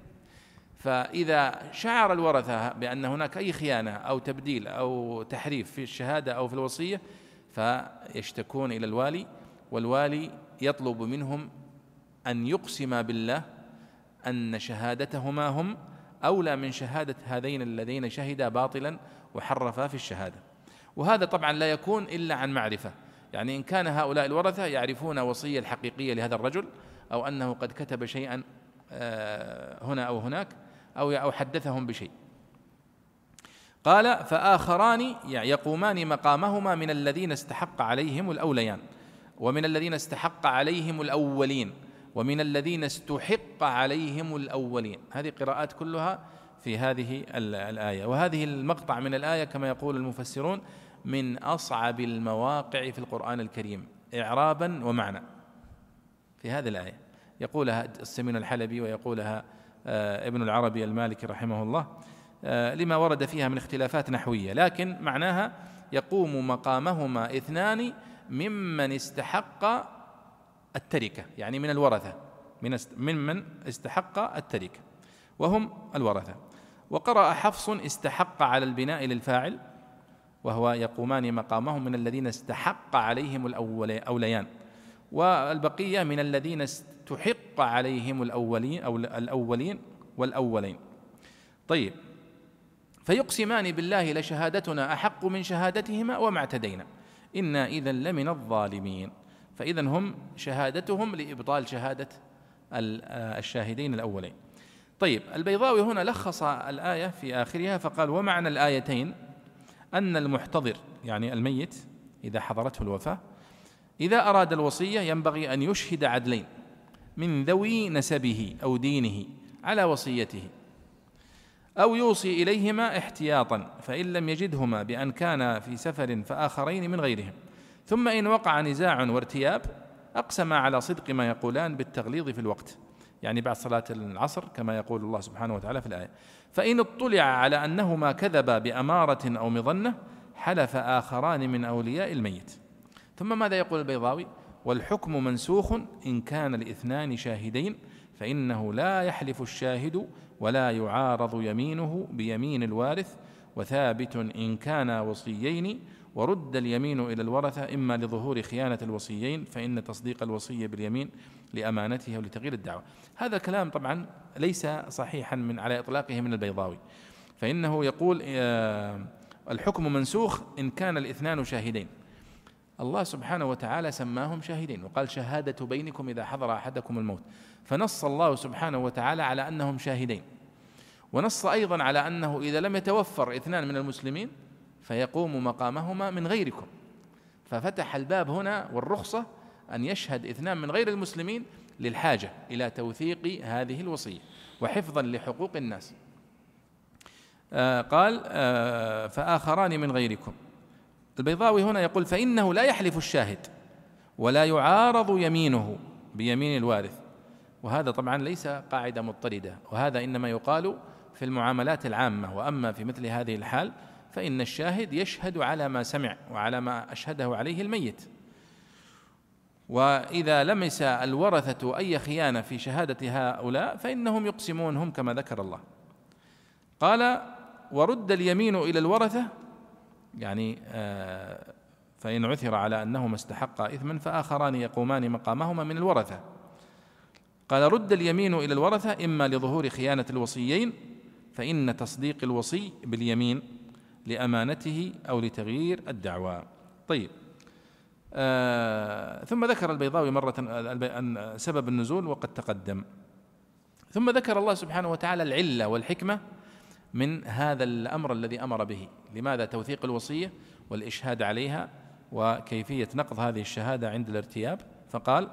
فإذا شعر الورثة بأن هناك أي خيانة أو تبديل أو تحريف في الشهادة أو في الوصية فيشتكون إلى الوالي والوالي يطلب منهم أن يقسم بالله أن شهادتهما هم أولى من شهادة هذين الذين شهدا باطلا وحرفا في الشهادة. وهذا طبعا لا يكون إلا عن معرفة. يعني إن كان هؤلاء الورثة يعرفون وصية الحقيقية لهذا الرجل أو أنه قد كتب شيئا آه، هنا أو هناك أو أو حدثهم بشيء. قال فآخران يقومان مقامهما من الذين استحق عليهم الأوليان. ومن الذين استحق عليهم الأولين ومن الذين استحق عليهم الأولين. هذه قراءات كلها في هذه الآية. وهذه المقطع من الآية كما يقول المفسرون من أصعب المواقع في القرآن الكريم إعرابا ومعنى. في هذه الآية يقولها السمين الحلبي ويقولها آه، ابن العربي المالكي رحمه الله آه، لما ورد فيها من اختلافات نحوية. لكن معناها يقوم مقامهما اثنان ممن استحق التركة يعني من الورثة من ممن استحق التركة وهم الورثة. وقرأ حفص استحق على البناء للفاعل وهو يقومان مقامهم من الذين استحق عليهم الأوليان والبقية من الذين استحق عليهم الأولين أو الأولين والأولين. طيب فيقسمان بالله لشهادتنا أحق من شهادتهما وما اعتدينا. إنا إذا لمن الظالمين. فإذا هم شهادتهم لإبطال شهادة الشاهدين الأولين. طيب البيضاوي هنا لخص الآية في آخرها فقال ومعنى الآيتين أن المحتضر يعني الميت إذا حضرته الوفاة إذا أراد الوصية ينبغي أن يشهد عدلين من ذوي نسبه أو دينه على وصيته. أو يوصي إليهما احتياطا فإن لم يجدهما بأن كان في سفر فآخرين من غيرهم. ثم إن وقع نزاع وارتياب أقسم على صدق ما يقولان بالتغليظ في الوقت. يعني بعد صلاة العصر كما يقول الله سبحانه وتعالى في الآية. فإن اطلع على أنهما كذبا بأمارة أو مظنة حلف آخران من أولياء الميت. ثم ماذا يقول البيضاوي؟ والحكم منسوخ إن كان الاثنان شاهدين فإنه لا يحلف الشاهد ولا يعارض يمينه بيمين الوارث وثابت إن كان وصيين. ورد اليمين إلى الورثة إما لظهور خيانة الوصيين فإن تصديق الوصية باليمين لأمانته ولتغيير الدعوة. هذا كلام طبعا ليس صحيحا من على إطلاقه من البيضاوي. فإنه يقول آه، الحكم منسوخ إن كان الاثنان شاهدين. الله سبحانه وتعالى سماهم شاهدين وقال شهادة بينكم إذا حضر أحدكم الموت. فنص الله سبحانه وتعالى على أنهم شاهدين. ونص أيضا على أنه إذا لم يتوفر اثنان من المسلمين فيقوم مقامهما من غيركم. ففتح الباب هنا والرخصة أن يشهد اثنان من غير المسلمين للحاجة إلى توثيق هذه الوصية وحفظا لحقوق الناس. آه قال آه فآخران من غيركم. البيضاوي هنا يقول فإنه لا يحلف الشاهد ولا يعارض يمينه بيمين الوارث. وهذا طبعا ليس قاعدة مضطردة وهذا إنما يقال في المعاملات العامة وأما في مثل هذه الحال فإن الشاهد يشهد على ما سمع وعلى ما أشهده عليه الميت. وإذا لمس الورثة أي خيانة في شهادة هؤلاء فإنهم يقسمون هم كما ذكر الله. قال ورد اليمين إلى الورثة يعني آه، فإن عثر على أنهما استحقا إثما فآخران يقومان مقامهما من الورثة. قال رد اليمين إلى الورثة إما لظهور خيانة الوصيين فإن تصديق الوصي باليمين لأمانته أو لتغيير الدعوى. طيب. آه ثم ذكر البيضاوي مرة سبب النزول وقد تقدم. ثم ذكر الله سبحانه وتعالى العلة والحكمة من هذا الأمر الذي أمر به. لماذا توثيق الوصية والإشهاد عليها وكيفية نقض هذه الشهادة عند الارتياب؟ فقال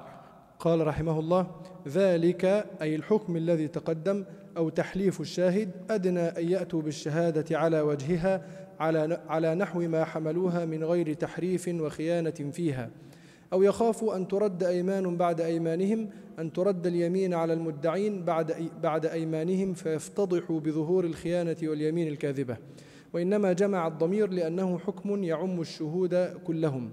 قال رحمه الله ذلك أي الحكم الذي تقدم أو تحليف الشاهد أدنى أن يأتوا بالشهادة على وجهها على على نحو ما حملوها من غير تحريف وخيانة فيها. أو يخافوا أن ترد أيمان بعد أيمانهم أن ترد اليمين على المدعين بعد بعد أيمانهم فيفتضحوا بظهور الخيانة واليمين الكاذبة. وإنما جمع الضمير لأنه حكم يعم الشهود كلهم.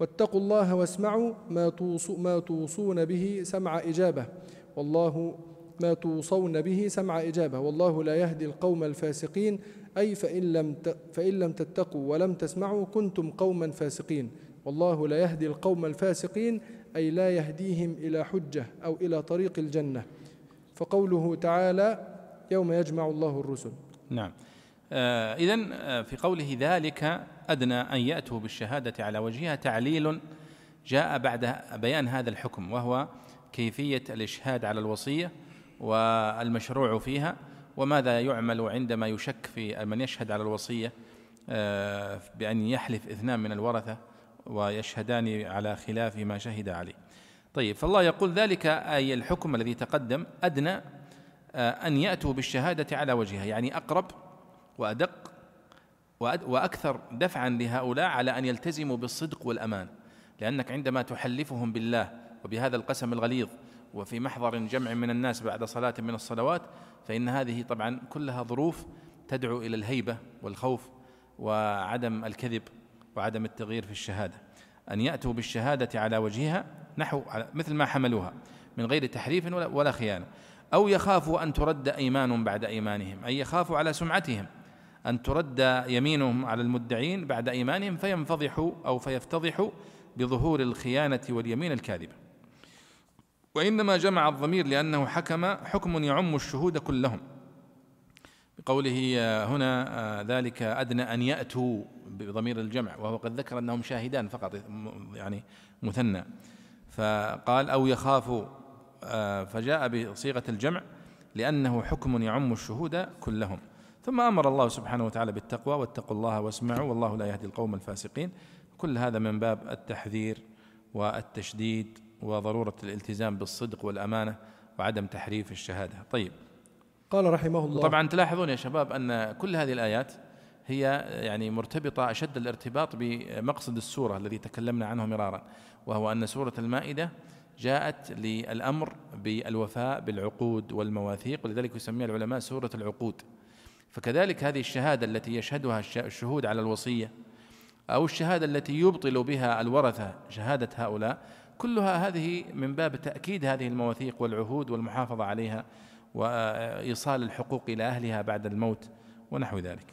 واتقوا الله واسمعوا ما, ما توصون به سمع إجابة. والله ما توصون به سمع إجابة. والله لا يهدي القوم الفاسقين. أي فإن لم, فإن لم تتقوا ولم تسمعوا كنتم قوما فاسقين. والله لا يهدي القوم الفاسقين. أي لا يهديهم إلى حجة أو إلى طريق الجنة. فقوله تعالى يوم يجمع الله الرسل. نعم. آه إذا آه، في قوله ذلك أدنى أن يأتوا بالشهادة على وجهها تعليل جاء بعد بيان هذا الحكم وهو كيفية الإشهاد على الوصية والمشروع فيها وماذا يعمل عندما يشك في من يشهد على الوصية آه، بأن يحلف اثنان من الورثة ويشهدان على خلاف ما شهد عليه. طيب فالله يقول ذلك أي الحكم الذي تقدم أدنى آه، أن يأتوا بالشهادة على وجهها يعني أقرب وأدق وأكثر دفعا لهؤلاء على أن يلتزموا بالصدق والأمان لأنك عندما تحلفهم بالله وبهذا القسم الغليظ وفي محضر جمع من الناس بعد صلاة من الصلوات فإن هذه طبعا كلها ظروف تدعو إلى الهيبة والخوف وعدم الكذب وعدم التغيير في الشهادة. أن يأتوا بالشهادة على وجهها نحو مثل ما حملوها من غير تحريف ولا خيانة. أو يخافوا أن ترد أيمان بعد أيمانهم أي يخافوا على سمعتهم أن ترد يمينهم على المدعين بعد إيمانهم فينفضحوا أو فيفتضحوا بظهور الخيانة واليمين الكاذبة. وإنما جمع الضمير لأنه حكم حكم يعم الشهود كلهم. بقوله هنا ذلك أدنى أن يأتوا بضمير الجمع وهو قد ذكر أنهم شاهدان فقط يعني مثنى. فقال أو يخافوا فجاء بصيغة الجمع لأنه حكم يعم الشهود كلهم. ثم أمر الله سبحانه وتعالى بالتقوى واتقوا الله واسمعوا والله لا يهدي القوم الفاسقين. كل هذا من باب التحذير والتشديد وضرورة الالتزام بالصدق والأمانة وعدم تحريف الشهادة. طيب. قال رحمه الله طبعا تلاحظون يا شباب أن كل هذه الآيات هي يعني مرتبطة أشد الارتباط بمقصد السورة الذي تكلمنا عنه مرارا وهو أن سورة المائدة جاءت للأمر بالوفاء بالعقود والمواثيق ولذلك يسميها العلماء سورة العقود. فكذلك هذه الشهادة التي يشهدها الشهود على الوصية أو الشهادة التي يبطل بها الورثة شهادة هؤلاء كلها هذه من باب تأكيد هذه المواثيق والعهود والمحافظة عليها وإيصال الحقوق إلى أهلها بعد الموت ونحو ذلك.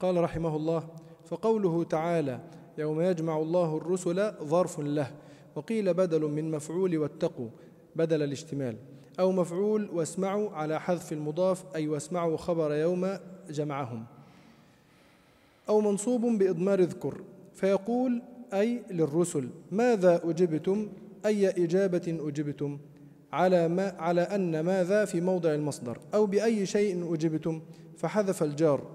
قال رحمه الله فقوله تعالى يوم يجمع الله الرسل ظرف له وقيل بدل من مفعول واتقوا بدل الاشتمال أو مفعول واسمعوا على حذف المضاف أي واسمعوا خبر يوم جمعهم. أو منصوب بإضمار اذكر فيقول أي للرسل ماذا أجبتم؟ أي إجابة أجبتم؟ على ما على أن ماذا في موضع المصدر؟ أو بأي شيء أجبتم؟ فحذف الجار.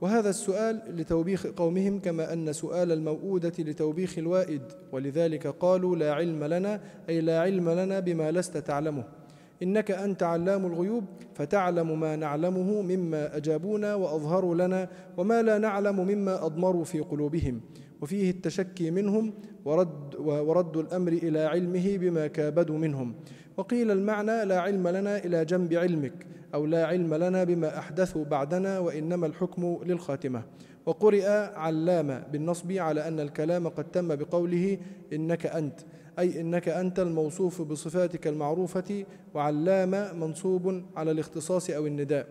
وهذا السؤال لتوبيخ قومهم كما أن سؤال الموؤودة لتوبيخ الوائد. ولذلك قالوا لا علم لنا أي لا علم لنا بما لست تعلمه. إنك أنت علام الغيوب فتعلم ما نعلمه مما أجابونا وأظهروا لنا وما لا نعلم مما أضمروا في قلوبهم. وفيه التشكي منهم ورد, ورد الأمر إلى علمه بما كابدوا منهم. وقيل المعنى لا علم لنا إلى جنب علمك أو لا علم لنا بما أحدثوا بعدنا وإنما الحكم للخاتمة. وقرئ علام بالنصب على أن الكلام قد تم بقوله إنك أنت. أي إنك أنت الموصوف بصفاتك المعروفة وعلام منصوب على الاختصاص أو النداء.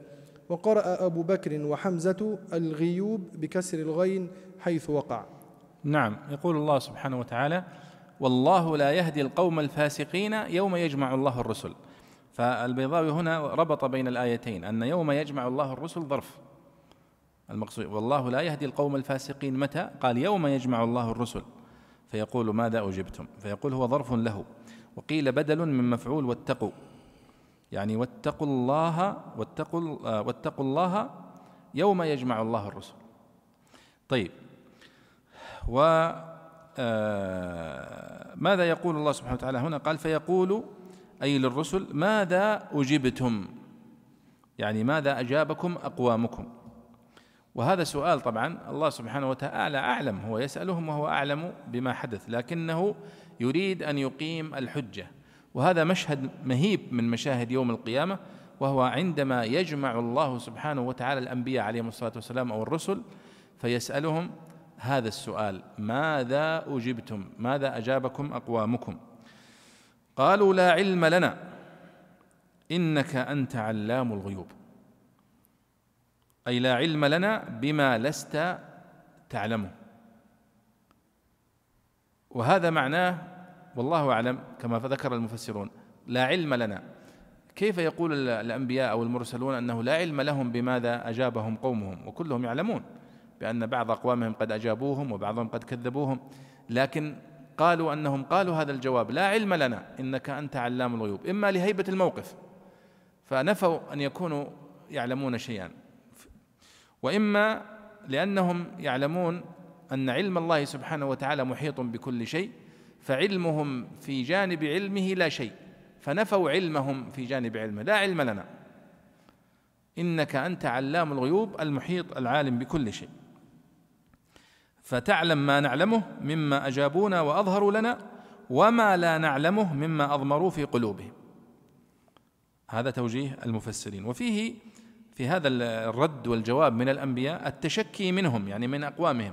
وقرأ أبو بكر وحمزة الغيوب بكسر الغين حيث وقع. نعم يقول الله سبحانه وتعالى والله لا يهدي القوم الفاسقين يوم يجمع الله الرسل. فالبيضاوي هنا ربط بين الآيتين أن يوم يجمع الله الرسل ظرف. المقصود والله لا يهدي القوم الفاسقين. متى؟ قال يوم يجمع الله الرسل. فيقول ماذا أجبتم؟ فيقول هو ظرف له. وقيل بدل من مفعول واتقوا. يعني واتقوا الله واتقوا آه، واتقوا الله يوم يجمع الله الرسل. طيب. و آه، ماذا يقول الله سبحانه وتعالى هنا؟ قال فيقول أي للرسل ماذا أجبتم؟ يعني ماذا أجابكم أقوامكم؟ وهذا سؤال طبعا الله سبحانه وتعالى أعلم هو يسألهم وهو أعلم بما حدث لكنه يريد أن يقيم الحجة. وهذا مشهد مهيب من مشاهد يوم القيامة وهو عندما يجمع الله سبحانه وتعالى الأنبياء عليهم الصلاة والسلام أو الرسل فيسألهم هذا السؤال ماذا أجبتم؟ ماذا أجابكم أقوامكم؟ قالوا لا علم لنا إنك أنت علام الغيوب. أي لا علم لنا بما لست تعلمه. وهذا معناه والله أعلم كما ذكر المفسرون لا علم لنا. كيف يقول الأنبياء أو المرسلون أنه لا علم لهم بماذا أجابهم قومهم؟ وكلهم يعلمون بأن بعض أقوامهم قد أجابوهم وبعضهم قد كذبوهم. لكن قالوا أنهم قالوا هذا الجواب لا علم لنا إنك أنت علام الغيوب. إما لهيبة الموقف فنفوا أن يكونوا يعلمون شيئا. وإما لأنهم يعلمون أن علم الله سبحانه وتعالى محيط بكل شيء فعلمهم في جانب علمه لا شيء فنفوا علمهم في جانب علمه لا علم لنا. إنك أنت علام الغيوب المحيط العالم بكل شيء. فتعلم ما نعلمه مما أجابونا وأظهروا لنا وما لا نعلمه مما أضمروا في قلوبهم. هذا توجيه المفسرين. وفيه في هذا الرد والجواب من الأنبياء التشكي منهم يعني من أقوامهم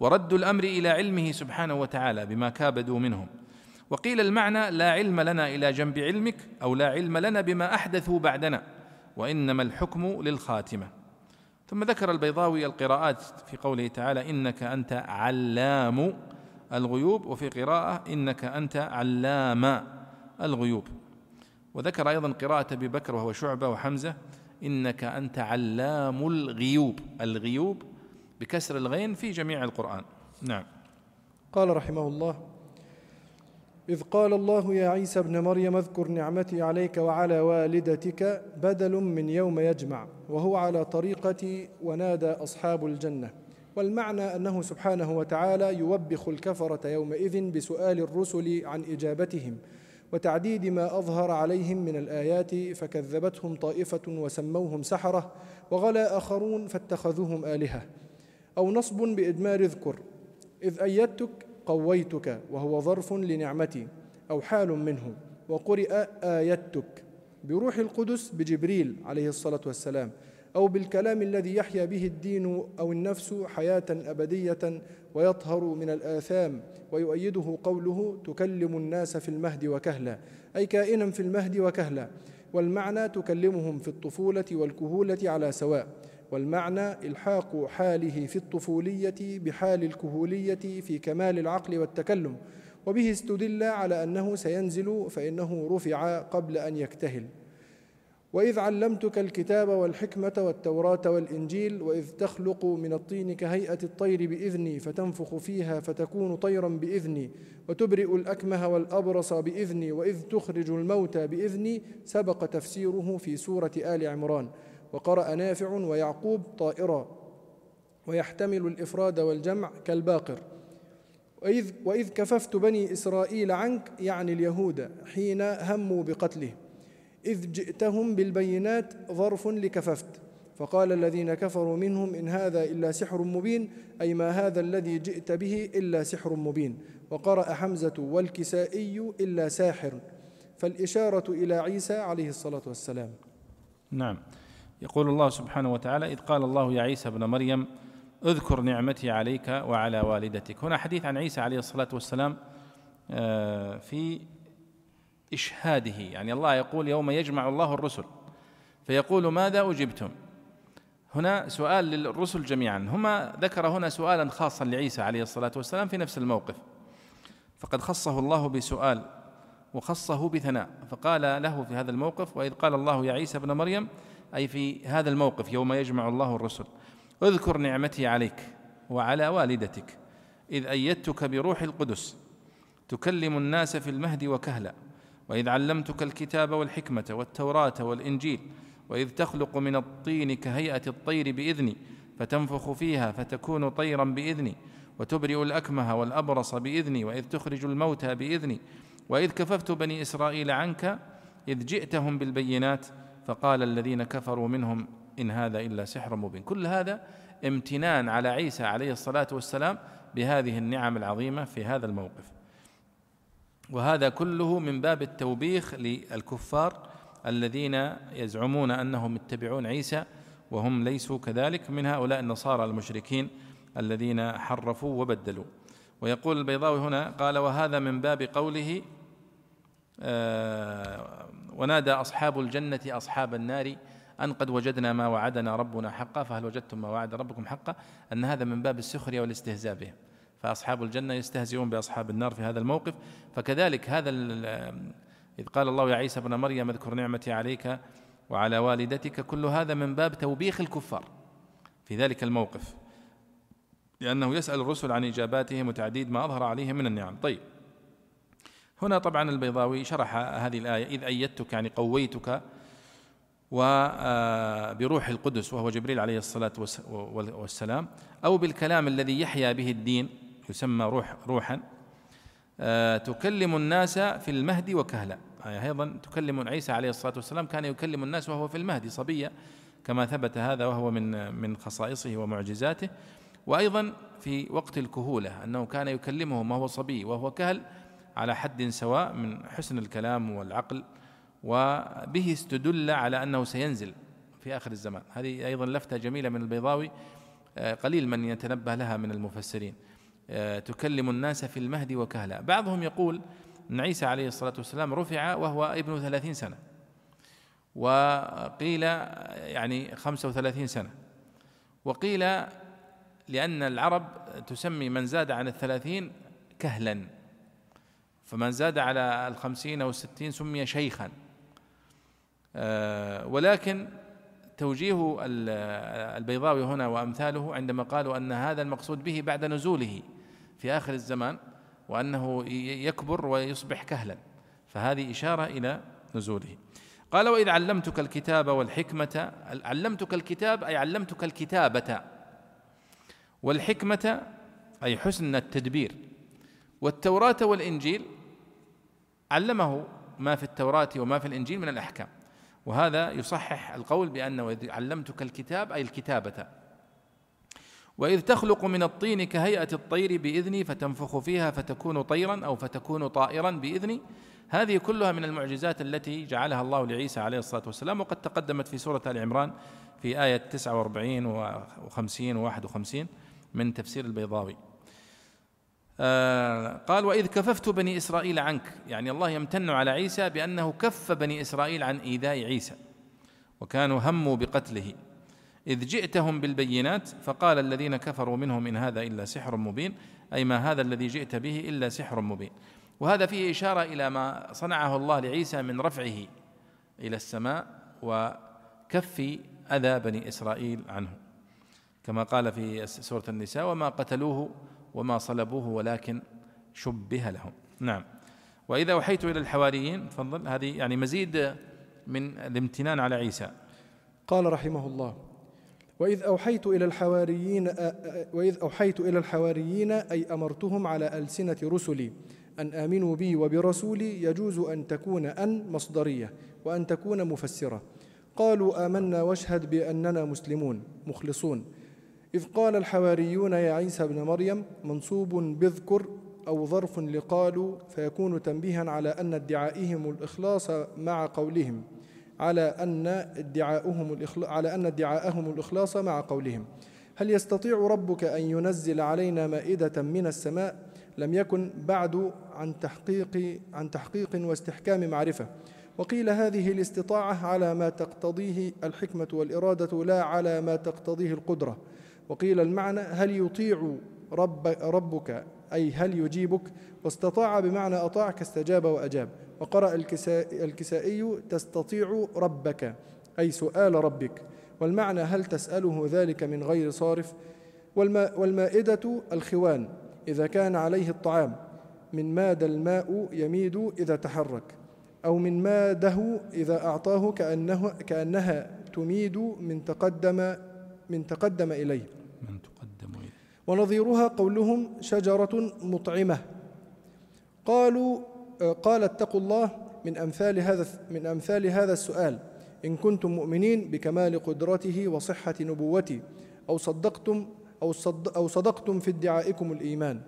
ورد الأمر إلى علمه سبحانه وتعالى بما كابدوا منهم. وقيل المعنى لا علم لنا إلى جنب علمك أو لا علم لنا بما أحدثوا بعدنا وإنما الحكم للخاتمة. ثم ذكر البيضاوي القراءات في قوله تعالى إنك أنت علام الغيوب وفي قراءة إنك أنت علام الغيوب. وذكر أيضا قراءة أبي بكر وهو شعبة وحمزة إنك أنت علام الغيوب. الغيوب بكسر الغين في جميع القرآن. نعم. قال رحمه الله إذ قال الله يا عيسى ابن مريم اذكر نعمتي عليك وعلى والدتك بدل من يوم يجمع وهو على طريقة ونادى أصحاب الجنة. والمعنى أنه سبحانه وتعالى يوبخ الكفرة يومئذ بسؤال الرسل عن إجابتهم. وتعديد ما أظهر عليهم من الآيات فكذبتهم طائفة وسموهم سحرة وغلا آخرون فاتخذوهم آلهة. أو نصب بإدمار اذكر إذ أيدتك قويتك وهو ظرف لنعمتي أو حال منه وقرئ آيتك. بروح القدس بجبريل عليه الصلاة والسلام. أو بالكلام الذي يحيا به الدين أو النفس حياة أبدية ويطهر من الآثام ويؤيده قوله تكلم الناس في المهد وكهلا أي كائنا في المهد وكهلا والمعنى تكلمهم في الطفولة والكهولة على سواء والمعنى إلحاق حاله في الطفولية بحال الكهولية في كمال العقل والتكلم وبه استدل على أنه سينزل فإنه رفع قبل أن يكتهل. وإذ علمتك الكتاب والحكمة والتوراة والإنجيل وإذ تخلق من الطين كهيئة الطير بإذني فتنفخ فيها فتكون طيرا بإذني وتبرئ الأكمه والأبرص بإذني وإذ تخرج الموتى بإذني سبق تفسيره في سورة آل عمران وقرأ نافع ويعقوب طائرا ويحتمل الإفراد والجمع كالباقر وإذ, وإذ كففت بني إسرائيل عنك يعني اليهود حين هموا بقتله إذ جئتهم بالبينات ظرف لكففت. فقال الذين كفروا منهم إن هذا إلا سحر مبين أي ما هذا الذي جئت به إلا سحر مبين. وقرأ حمزة والكسائي إلا ساحر. فالإشارة إلى عيسى عليه الصلاة والسلام. نعم. يقول الله سبحانه وتعالى إذ قال الله يا عيسى ابن مريم اذكر نعمتي عليك وعلى والدتك. هنا حديث عن عيسى عليه الصلاة والسلام آه، في إشهاده يعني الله يقول يوم يجمع الله الرسل فيقول ماذا أجبتم؟ هنا سؤال للرسل جميعا هما ذكر هنا سؤالا خاصا لعيسى عليه الصلاة والسلام في نفس الموقف فقد خصه الله بسؤال وخصه بثناء فقال له في هذا الموقف وإذ قال الله يا عيسى ابن مريم أي في هذا الموقف يوم يجمع الله الرسل اذكر نعمتي عليك وعلى والدتك إذ أيدتك بروح القدس تكلم الناس في المهد وكهلا وإذ علمتك الكتاب والحكمة والتوراة والإنجيل وإذ تخلق من الطين كهيئة الطير بإذني فتنفخ فيها فتكون طيرا بإذني وتبرئ الأكمه والأبرص بإذني وإذ تخرج الموتى بإذني وإذ كففت بني إسرائيل عنك إذ جئتهم بالبينات فقال الذين كفروا منهم إن هذا إلا سحر مبين كل هذا امتنان على عيسى عليه الصلاة والسلام بهذه النعم العظيمة في هذا الموقف وهذا كله من باب التوبيخ للكفار الذين يزعمون أنهم يتبعون عيسى وهم ليسوا كذلك من هؤلاء النصارى المشركين الذين حرفوا وبدلوا. ويقول البيضاوي هنا قال وهذا من باب قوله آه ونادى أصحاب الجنة أصحاب النار أن قد وجدنا ما وعدنا ربنا حقا فهل وجدتم ما وعد ربكم حقا؟ أن هذا من باب السخرية والاستهزاء بهم فأصحاب الجنة يستهزئون بأصحاب النار في هذا الموقف. فكذلك هذا إذ قال الله يا عيسى ابن مريم اذكر نعمتي عليك وعلى والدتك. كل هذا من باب توبيخ الكفار في ذلك الموقف لأنه يسأل الرسل عن إجاباتهم وتعديد ما أظهر عليهم من النعم. طيب هنا طبعا البيضاوي شرح هذه الآية إذ أيدتك يعني قويتك وبروح القدس وهو جبريل عليه الصلاة والسلام أو بالكلام الذي يحيا به الدين. يسمى روح روحا آه، تكلم الناس في المهد وكهلا. أيضا تكلم عيسى عليه الصلاة والسلام كان يكلم الناس وهو في المهد صبيا كما ثبت هذا وهو من من خصائصه ومعجزاته. وأيضا في وقت الكهولة أنه كان يكلمهم وهو صبي وهو كهل على حد سواء من حسن الكلام والعقل وبه استدل على أنه سينزل في آخر الزمان. هذه أيضا لفتة جميلة من البيضاوي آه، قليل من يتنبه لها من المفسرين. تكلم الناس في المهد وكهلا. بعضهم يقول أن عيسى عليه الصلاة والسلام رفع وهو ابن ثلاثين سنة. وقيل يعني خمسة وثلاثين سنة. وقيل لأن العرب تسمي من زاد عن الثلاثين كهلا. فمن زاد على الخمسين أو الستين سمي شيخا. آه، ولكن توجيه البيضاوي هنا وأمثاله عندما قالوا أن هذا المقصود به بعد نزوله. في آخر الزمان وأنه يكبر ويصبح كهلا. فهذه إشارة إلى نزوله. قال وإذ علمتك الكتاب والحكمه علمتك الكتاب أي علمتك الكتابة. والحكمة أي حسن التدبير. والتوراة والإنجيل علمه ما في التوراة وما في الإنجيل من الأحكام. وهذا يصحح القول بأنه علمتك الكتاب أي الكتابة. وإذ تخلق من الطين كهيئة الطير بإذني فتنفخ فيها فتكون طيرا أو فتكون طائرا بإذني. هذه كلها من المعجزات التي جعلها الله لعيسى عليه الصلاة والسلام وقد تقدمت في سورة آل عمران في آية 49 و50 و51 من تفسير البيضاوي. آه، قال وإذ كففت بني إسرائيل عنك يعني الله يمتن على عيسى بأنه كف بني إسرائيل عن إيذاء عيسى وكانوا هموا بقتله. إذ جئتهم بالبينات فقال الذين كفروا منهم إن هذا إلا سحر مبين أي ما هذا الذي جئت به إلا سحر مبين. وهذا فيه إشارة إلى ما صنعه الله لعيسى من رفعه إلى السماء وكف أذى بني إسرائيل عنه. كما قال في سورة النساء وما قتلوه وما صلبوه ولكن شبه لهم. نعم. وإذا أوحيت إلى الحواريين تفضل هذه يعني مزيد من الامتنان على عيسى. قال رحمه الله وإذ أوحيت إلى الحواريين وإذ أوحيت إلى الحواريين أي أمرتهم على ألسنة رسلي أن آمنوا بي وبرسولي يجوز أن تكون أن مصدرية وأن تكون مفسرة. قالوا آمنا واشهد بأننا مسلمون مخلصون. إذ قال الحواريون يا عيسى ابن مريم منصوب بذكر أو ظرف لقالوا فيكون تنبيها على أن ادعائهم الإخلاص مع قولهم. على أن ادعاؤهم على أن ادعاءهم الإخلاص مع قولهم. هل يستطيع ربك أن ينزل علينا مائدة من السماء؟ لم يكن بعد عن تحقيق عن تحقيق واستحكام معرفة. وقيل هذه الاستطاعة على ما تقتضيه الحكمة والإرادة لا على ما تقتضيه القدرة. وقيل المعنى هل يطيع رب ربك أي هل يجيبك؟ واستطاع بمعنى أطاع كاستجاب وأجاب. وقرأ الكسائي تستطيع ربك أي سؤال ربك. والمعنى هل تسأله ذلك من غير صارف؟ والمائدة الخوان إذا كان عليه الطعام. من ماد الماء يميد إذا تحرك. أو من ماده إذا أعطاه كأنه كأنها تميد من تقدم من تقدم إليه. من ونظيرها قولهم شجرة مطعمة. قالوا قال اتقوا الله من أمثال هذا من أمثال هذا السؤال. إن كنتم مؤمنين بكمال قدرته وصحة نبوته أو صدقتم أو, صد أو صدقتم في ادعائكم الإيمان.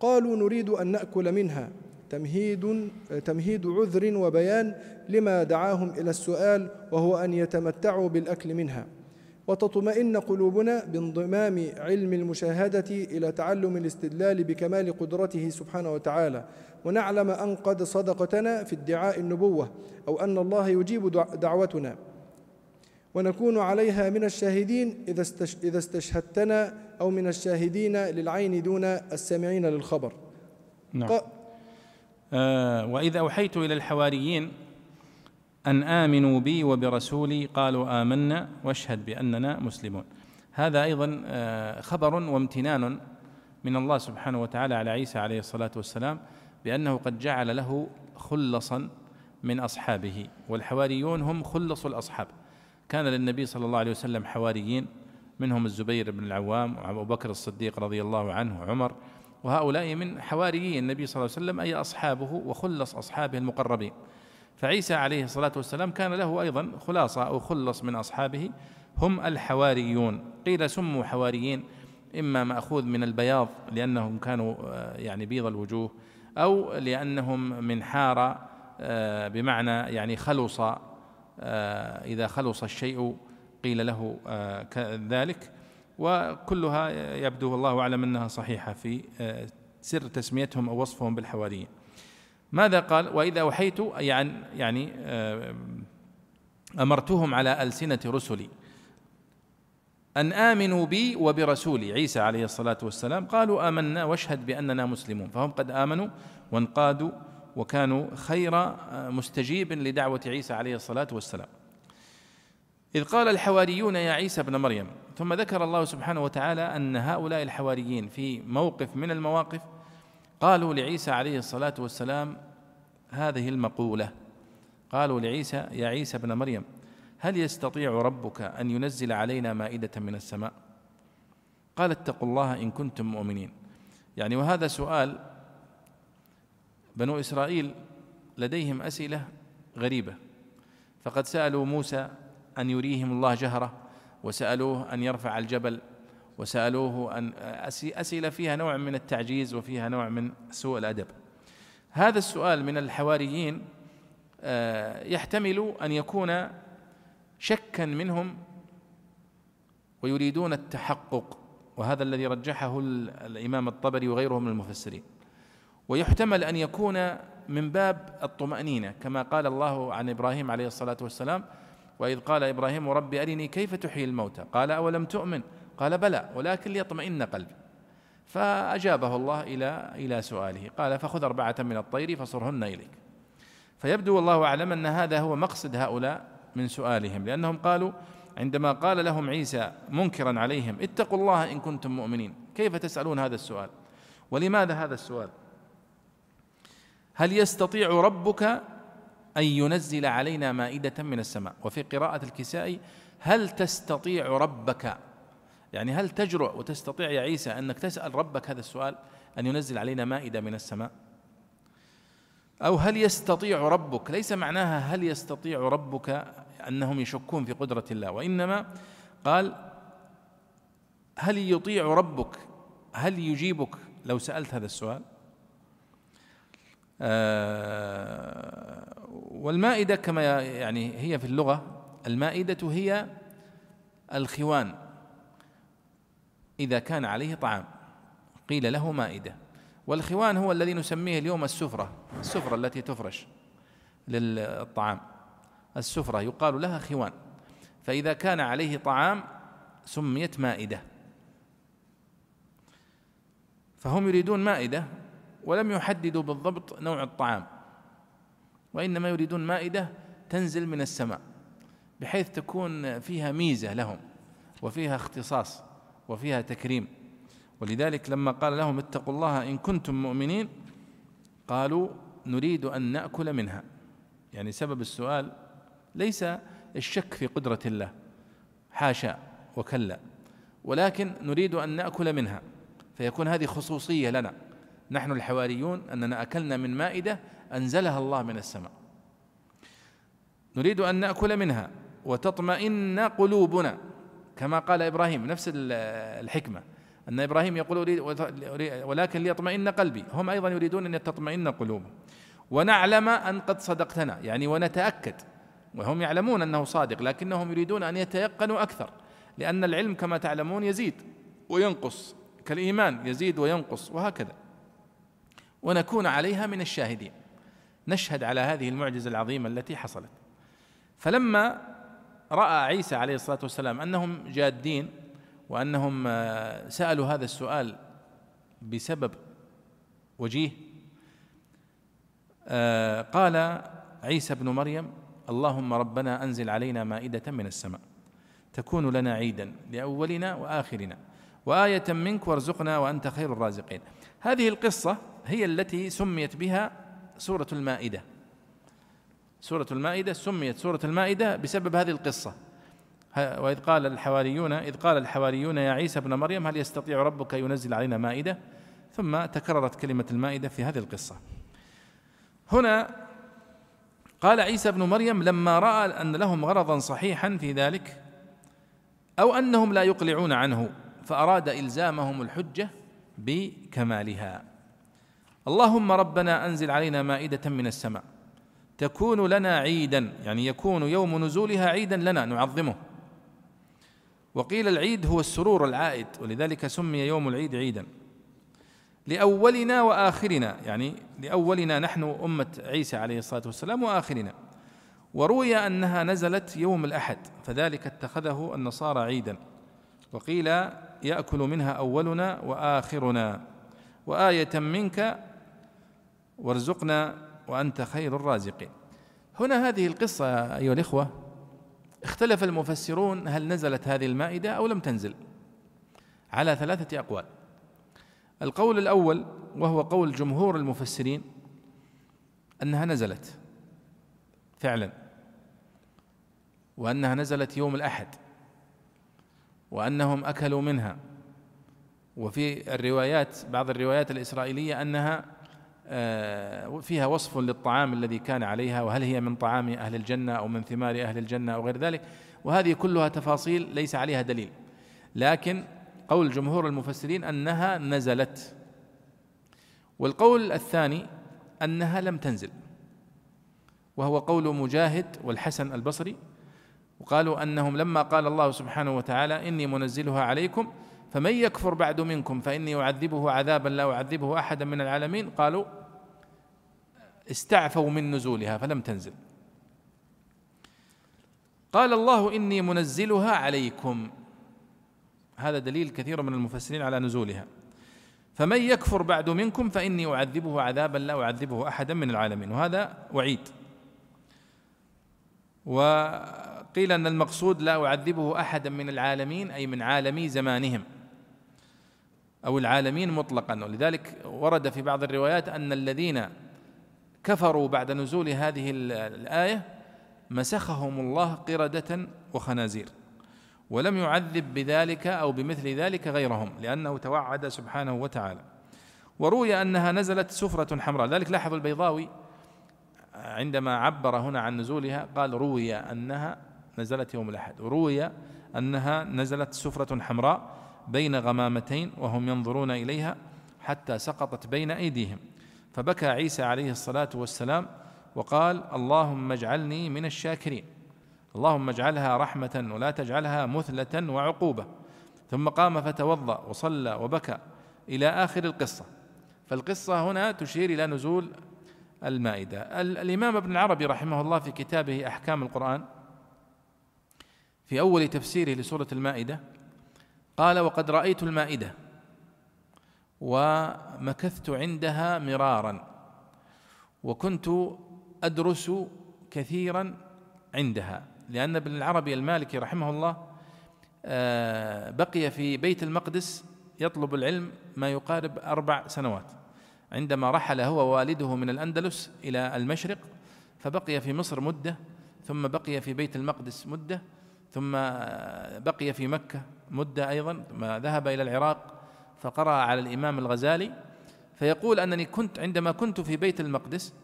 قالوا نريد أن نأكل منها. تمهيد تمهيد عذر وبيان لما دعاهم إلى السؤال وهو أن يتمتعوا بالأكل منها. وتطمئن قلوبنا بانضمام علم المشاهدة إلى تعلم الاستدلال بكمال قدرته سبحانه وتعالى. ونعلم أن قد صدقتنا في ادعاء النبوة أو أن الله يجيب دعوتنا. ونكون عليها من الشاهدين إذا استشهدتنا أو من الشاهدين للعين دون السامعين للخبر. نعم. آه وإذا أوحيت إلى الحواريين أن آمنوا بي وبرسولي قالوا آمنا واشهد بأننا مسلمون. هذا أيضا آه خبر وامتنان من الله سبحانه وتعالى على عيسى عليه الصلاة والسلام بأنه قد جعل له خلصا من أصحابه والحواريون هم خلص الأصحاب. كان للنبي صلى الله عليه وسلم حواريين منهم الزبير بن العوام وأبو بكر الصديق رضي الله عنه وعمر وهؤلاء من حواريي النبي صلى الله عليه وسلم أي أصحابه وخلص أصحابه المقربين. فعيسى عليه الصلاة والسلام كان له أيضا خلاصة أو خلص من أصحابه هم الحواريون. قيل سموا حواريين إما مأخوذ من البياض لأنهم كانوا آه، يعني بيض الوجوه أو لأنهم من حار آه، بمعنى يعني خلص آه، إذا خلص الشيء قيل له ذلك وكلها يبدو والله أعلم أنها صحيحة في سر تسميتهم أو وصفهم بالحواريين. ماذا قال؟ وإذا أوحيت يعني يعني أمرتهم على ألسنة رسلي. أن آمنوا بي وبرسولي. عيسى عليه الصلاة والسلام قالوا آمنا واشهد بأننا مسلمون. فهم قد آمنوا وانقادوا وكانوا خير مستجيب لدعوة عيسى عليه الصلاة والسلام. إذ قال الحواريون يا عيسى ابن مريم ثم ذكر الله سبحانه وتعالى أن هؤلاء الحواريين في موقف من المواقف قالوا لعيسى عليه الصلاة والسلام هذه المقولة. قالوا لعيسى يا عيسى ابن مريم هل يستطيع ربك أن ينزل علينا مائدة من السماء؟ قال اتقوا الله إن كنتم مؤمنين. يعني وهذا سؤال بنو إسرائيل لديهم أسئلة غريبة. فقد سألوا موسى أن يريهم الله جهرة وسألوه أن يرفع الجبل وسألوه أن أسئلة فيها نوع من التعجيز وفيها نوع من سوء الأدب. هذا السؤال من الحواريين آه، يحتمل أن يكون شكا منهم ويريدون التحقق وهذا الذي رجحه الإمام الطبري وغيره من المفسرين. ويحتمل أن يكون من باب الطمأنينة كما قال الله عن إبراهيم عليه الصلاة والسلام وإذ قال إبراهيم رب أرني كيف تحيي الموتى؟ قال أولم تؤمن؟ قال بلى ولكن ليطمئن قلبي. فأجابه الله إلى إلى سؤاله. قال فخذ أربعة من الطير فصرهن إليك. فيبدو والله أعلم أن هذا هو مقصد هؤلاء من سؤالهم لأنهم قالوا عندما قال لهم عيسى منكرا عليهم اتقوا الله إن كنتم مؤمنين. كيف تسألون هذا السؤال؟ ولماذا هذا السؤال؟ هل يستطيع ربك أن ينزل علينا مائدة من السماء؟ وفي قراءة الكسائي هل تستطيع ربك يعني هل تجرؤ وتستطيع يا عيسى أنك تسأل ربك هذا السؤال أن ينزل علينا مائدة من السماء؟ أو هل يستطيع ربك ليس معناها هل يستطيع ربك أنهم يشكون في قدرة الله وإنما قال هل يطيع ربك هل يجيبك؟ لو سألت هذا السؤال. آه والمائدة كما يعني هي في اللغة المائدة هي الخوان. إذا كان عليه طعام. قيل له مائدة. والخوان هو الذي نسميه اليوم السفرة. السفرة التي تفرش للطعام. السفرة يقال لها خوان. فإذا كان عليه طعام سميت مائدة. فهم يريدون مائدة ولم يحددوا بالضبط نوع الطعام. وإنما يريدون مائدة تنزل من السماء بحيث تكون فيها ميزة لهم وفيها اختصاص. وفيها تكريم. ولذلك لما قال لهم اتقوا الله إن كنتم مؤمنين قالوا نريد أن نأكل منها. يعني سبب السؤال ليس الشك في قدرة الله حاشا وكلا ولكن نريد أن نأكل منها. فيكون هذه خصوصية لنا. نحن الحواريون أننا أكلنا من مائدة أنزلها الله من السماء. نريد أن نأكل منها وتطمئن قلوبنا. كما قال إبراهيم نفس الحكمة. أن إبراهيم يقول أريد ولكن ليطمئن قلبي. هم أيضا يريدون أن تطمئن قلوبهم. ونعلم أن قد صدقتنا يعني ونتأكد. وهم يعلمون أنه صادق لكنهم يريدون أن يتيقنوا أكثر. لأن العلم كما تعلمون يزيد وينقص. كالإيمان يزيد وينقص وهكذا. ونكون عليها من الشاهدين. نشهد على هذه المعجزة العظيمة التي حصلت. فلما رأى عيسى عليه الصلاة والسلام أنهم جادين وأنهم آه، سألوا هذا السؤال بسبب وجيه. آه، قال عيسى بن مريم اللهم ربنا أنزل علينا مائدة من السماء تكون لنا عيدا لأولنا وآخرنا وآية منك وارزقنا وأنت خير الرازقين. هذه القصة هي التي سميت بها سورة المائدة. سورة المائدة سميت سورة المائدة بسبب هذه القصة. وإذ قال الحواريون إذ قال الحواريون يا عيسى ابن مريم هل يستطيع ربك ينزل علينا مائدة؟ ثم تكررت كلمة المائدة في هذه القصة. هنا قال عيسى ابن مريم لما رأى أن لهم غرضا صحيحا في ذلك أو أنهم لا يقلعون عنه فأراد إلزامهم الحجة بكمالها. اللهم ربنا أنزل علينا مائدة من السماء. تكون لنا عيدا يعني يكون يوم نزولها عيدا لنا نعظمه. وقيل العيد هو السرور العائد ولذلك سمي يوم العيد عيدا. لأولنا وآخرنا يعني لأولنا نحن أمة عيسى عليه الصلاة والسلام وآخرنا. وروي أنها نزلت يوم الأحد فذلك اتخذه النصارى عيدا. وقيل يأكل منها أولنا وآخرنا. وآية منك وارزقنا وأنت خير الرازقين. هنا هذه القصة أيها الإخوة. اختلف المفسرون هل نزلت هذه المائدة أو لم تنزل. على ثلاثة أقوال. القول الأول وهو قول جمهور المفسرين أنها نزلت. فعلا. وأنها نزلت يوم الأحد. وأنهم أكلوا منها. وفي الروايات بعض الروايات الإسرائيلية أنها فيها وصف للطعام الذي كان عليها وهل هي من طعام أهل الجنة أو من ثمار أهل الجنة أو غير ذلك وهذه كلها تفاصيل ليس عليها دليل. لكن قول جمهور المفسرين أنها نزلت. والقول الثاني أنها لم تنزل وهو قول مجاهد والحسن البصري وقالوا أنهم لما قال الله سبحانه وتعالى إني منزلها عليكم فمن يكفر بعد منكم فإني أعذبه عذابا لا أعذبه أحدا من العالمين قالوا استعفوا من نزولها فلم تنزل. قال الله إني منزلها عليكم. هذا دليل كثير من المفسرين على نزولها. فمن يكفر بعد منكم فإني أعذبه عذابا لا أعذبه أحدا من العالمين. وهذا وعيد. وقيل أن المقصود لا أعذبه أحدا من العالمين أي من عالمي زمانهم. أو العالمين مطلقا. ولذلك ورد في بعض الروايات أن الذين كفروا بعد نزول هذه الآية مسخهم الله قردة وخنازير ولم يعذب بذلك أو بمثل ذلك غيرهم لأنه توعد سبحانه وتعالى. وروي أنها نزلت سفرة حمراء ذلك لاحظوا البيضاوي عندما عبر هنا عن نزولها قال روي أنها نزلت يوم الأحد روي أنها نزلت سفرة حمراء بين غمامتين وهم ينظرون إليها حتى سقطت بين أيديهم. فبكى عيسى عليه الصلاة والسلام وقال اللهم اجعلني من الشاكرين. اللهم اجعلها رحمة ولا تجعلها مثلة وعقوبة. ثم قام فتوضأ وصلى وبكى إلى آخر القصة. فالقصة هنا تشير إلى نزول المائدة. الإمام ابن العربي رحمه الله في كتابه أحكام القرآن في أول تفسيره لسورة المائدة قال وقد رأيت المائدة ومكثت عندها مرارا وكنت أدرس كثيرا عندها لأن ابن العربي المالكي رحمه الله آه، بقي في بيت المقدس يطلب العلم ما يقارب أربع سنوات. عندما رحل هو والده من الأندلس إلى المشرق فبقي في مصر مدة ثم بقي في بيت المقدس مدة ثم بقي في مكة مدة أيضا ثم ذهب إلى العراق فقرأ على الإمام الغزالي فيقول أنني كنت عندما كنت في بيت المقدس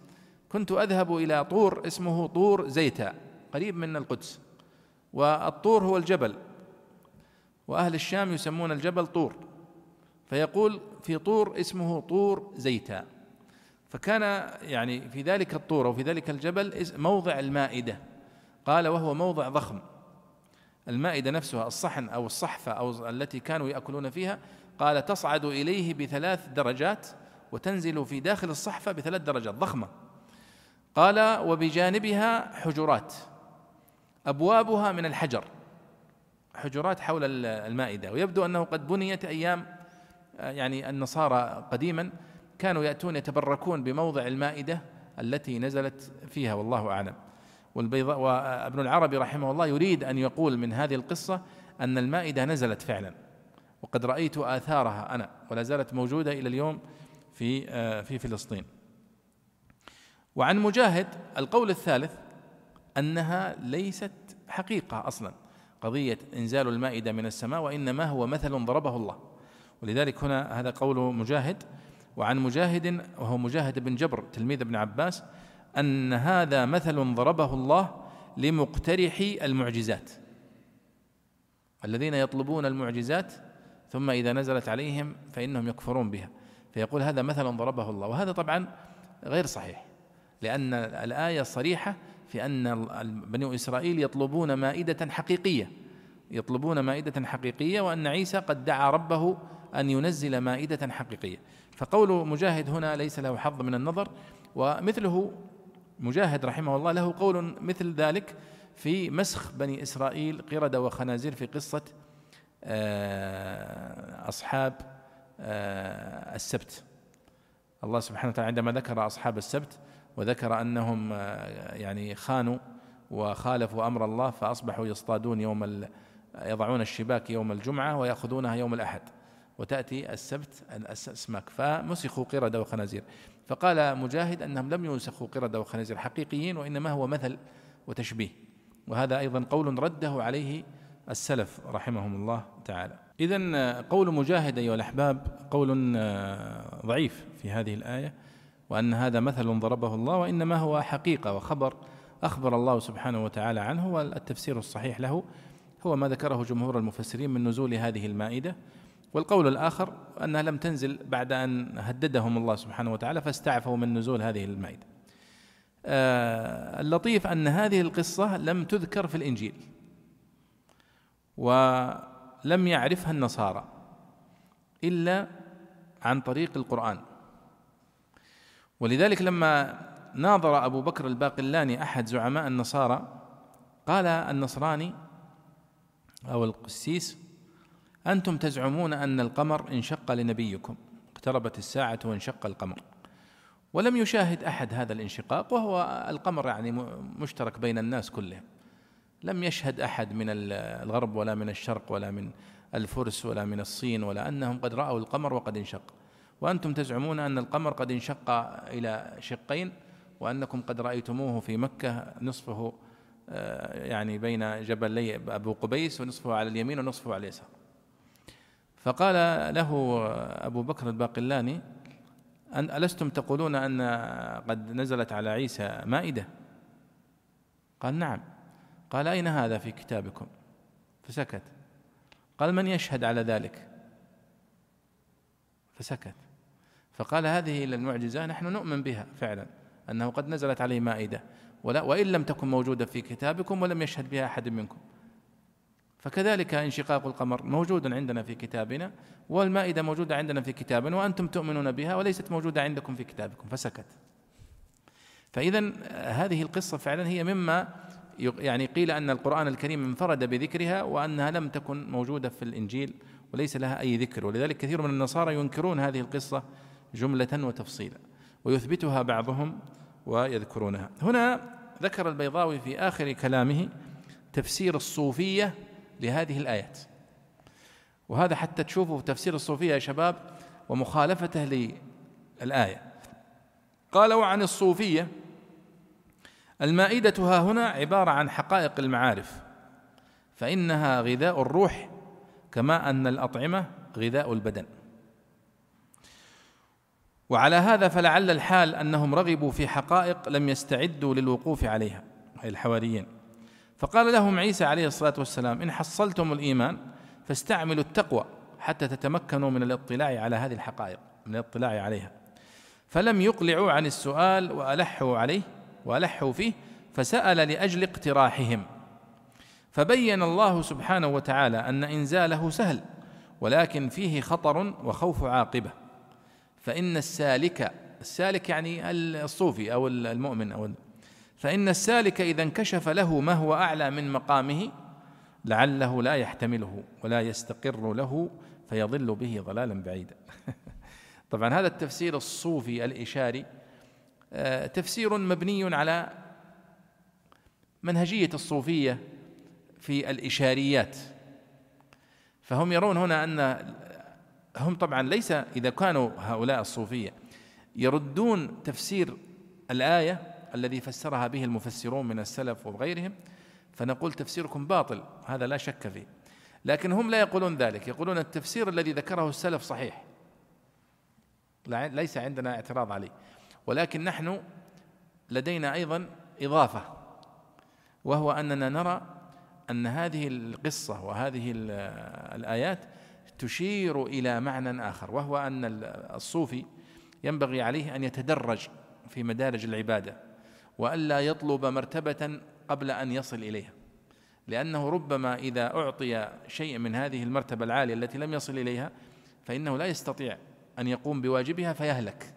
كنت أذهب إلى طور اسمه طور زيتا قريب من القدس. والطور هو الجبل. وأهل الشام يسمون الجبل طور. فيقول في طور اسمه طور زيتا. فكان يعني في ذلك الطور أو في ذلك الجبل موضع المائدة. قال وهو موضع ضخم. المائدة نفسها الصحن أو الصحفة أو التي كانوا يأكلون فيها قال تصعد إليه بثلاث درجات وتنزل في داخل الصحفة بثلاث درجات ضخمة. قال وبجانبها حجرات أبوابها من الحجر حجرات حول المائدة. ويبدو أنه قد بنيت أيام يعني النصارى قديما كانوا يأتون يتبركون بموضع المائدة التي نزلت فيها والله أعلم. والبيضاء وابن العربي رحمه الله يريد أن يقول من هذه القصة أن المائدة نزلت فعلا. وقد رأيت آثارها أنا ولا زالت موجودة إلى اليوم في آه، في فلسطين. وعن مجاهد القول الثالث أنها ليست حقيقة أصلا. قضية إنزال المائدة من السماء وإنما هو مثل ضربه الله. ولذلك هنا هذا قول مجاهد. وعن مجاهد وهو مجاهد بن جبر تلميذ ابن عباس أن هذا مثل ضربه الله لمقترحي المعجزات. الذين يطلبون المعجزات ثم إذا نزلت عليهم فإنهم يكفرون بها. فيقول هذا مثل ضربه الله. وهذا طبعا غير صحيح لأن الآية صريحة في أن بني إسرائيل يطلبون مائدة حقيقية يطلبون مائدة حقيقية وأن عيسى قد دعا ربه أن ينزل مائدة حقيقية. فقول مجاهد هنا ليس له حظ من النظر ومثله مجاهد رحمه الله له قول مثل ذلك في مسخ بني إسرائيل قردة وخنازير في قصة أصحاب آه، السبت. الله سبحانه وتعالى عندما ذكر أصحاب السبت وذكر أنهم آه، يعني خانوا وخالفوا أمر الله فأصبحوا يصطادون يوم يضعون الشباك يوم الجمعة ويأخذونها يوم الأحد. وتأتي السبت الأسماك. فمسخوا قردة وخنازير فقال مجاهد أنهم لم ينسخوا قردة وخنازير حقيقيين وإنما هو مثل وتشبيه. وهذا أيضا قول رده عليه السلف رحمهم الله تعالى. إذا قول مجاهد أيها الأحباب قول آه، ضعيف في هذه الآية وأن هذا مثل ضربه الله وإنما هو حقيقة وخبر أخبر الله سبحانه وتعالى عنه والتفسير الصحيح له هو ما ذكره جمهور المفسرين من نزول هذه المائدة. والقول الآخر أنها لم تنزل بعد أن هددهم الله سبحانه وتعالى فاستعفوا من نزول هذه المائدة. آه اللطيف أن هذه القصة لم تذكر في الإنجيل. ولم يعرفها النصارى إلا عن طريق القرآن. ولذلك لما ناظر أبو بكر الباقلاني أحد زعماء النصارى قال النصراني أو القسيس أنتم تزعمون أن القمر انشق لنبيكم اقتربت الساعة وانشق القمر. ولم يشاهد أحد هذا الانشقاق وهو القمر يعني مشترك بين الناس كلهم. لم يشهد أحد من الغرب ولا من الشرق ولا من الفرس ولا من الصين ولا أنهم قد رأوا القمر وقد انشق. وأنتم تزعمون أن القمر قد انشق إلى شقين وأنكم قد رأيتموه في مكة نصفه آه، يعني بين جبلي أبو قبيس ونصفه على اليمين ونصفه على اليسار. فقال له أبو بكر الباقلاني أن ألستم تقولون أن قد نزلت على عيسى مائدة؟ قال نعم. قال أين هذا في كتابكم؟ فسكت. قال من يشهد على ذلك؟ فسكت. فقال هذه المعجزة نحن نؤمن بها فعلا أنه قد نزلت عليه مائدة ولا وإن لم تكن موجودة في كتابكم ولم يشهد بها أحد منكم. فكذلك انشقاق القمر موجود عندنا في كتابنا والمائدة موجودة عندنا في كتابنا وأنتم تؤمنون بها وليست موجودة عندكم في كتابكم. فسكت. فإذا هذه القصة فعلا هي مما يعني قيل أن القرآن الكريم انفرد بذكرها وأنها لم تكن موجودة في الإنجيل وليس لها أي ذكر. ولذلك كثير من النصارى ينكرون هذه القصة جملة وتفصيلا ويثبتها بعضهم ويذكرونها. هنا ذكر البيضاوي في آخر كلامه تفسير الصوفية لهذه الآيات. وهذا حتى تشوفوا تفسير الصوفية يا شباب ومخالفته للآية. قال وعن الصوفية المائدة ها هنا عبارة عن حقائق المعارف فإنها غذاء الروح كما أن الأطعمة غذاء البدن. وعلى هذا فلعل الحال أنهم رغبوا في حقائق لم يستعدوا للوقوف عليها أي الحواريين. فقال لهم عيسى عليه الصلاة والسلام إن حصلتم الإيمان فاستعملوا التقوى حتى تتمكنوا من الاطلاع على هذه الحقائق من الاطلاع عليها. فلم يقلعوا عن السؤال وألحوا عليه وألحوا فيه فسأل لأجل اقتراحهم. فبين الله سبحانه وتعالى أن إنزاله سهل ولكن فيه خطر وخوف عاقبة. فإن السالك السالك يعني الصوفي أو المؤمن أو فإن السالك إذا انكشف له ما هو أعلى من مقامه لعله لا يحتمله ولا يستقر له فيضل به ضلالا بعيدا. طبعا هذا التفسير الصوفي الإشاري آه، تفسير مبني على منهجية الصوفية في الإشاريات. فهم يرون هنا أن هم طبعا ليس إذا كانوا هؤلاء الصوفية يردون تفسير الآية الذي فسرها به المفسرون من السلف وغيرهم فنقول تفسيركم باطل هذا لا شك فيه. لكن هم لا يقولون ذلك يقولون التفسير الذي ذكره السلف صحيح. ليس عندنا اعتراض عليه. ولكن نحن لدينا أيضا إضافة وهو أننا نرى أن هذه القصة وهذه الآيات تشير إلى معنى آخر وهو أن الصوفي ينبغي عليه أن يتدرج في مدارج العبادة والا يطلب مرتبة قبل أن يصل إليها لأنه ربما إذا أعطي شيء من هذه المرتبة العالية التي لم يصل إليها فإنه لا يستطيع أن يقوم بواجبها فيهلك.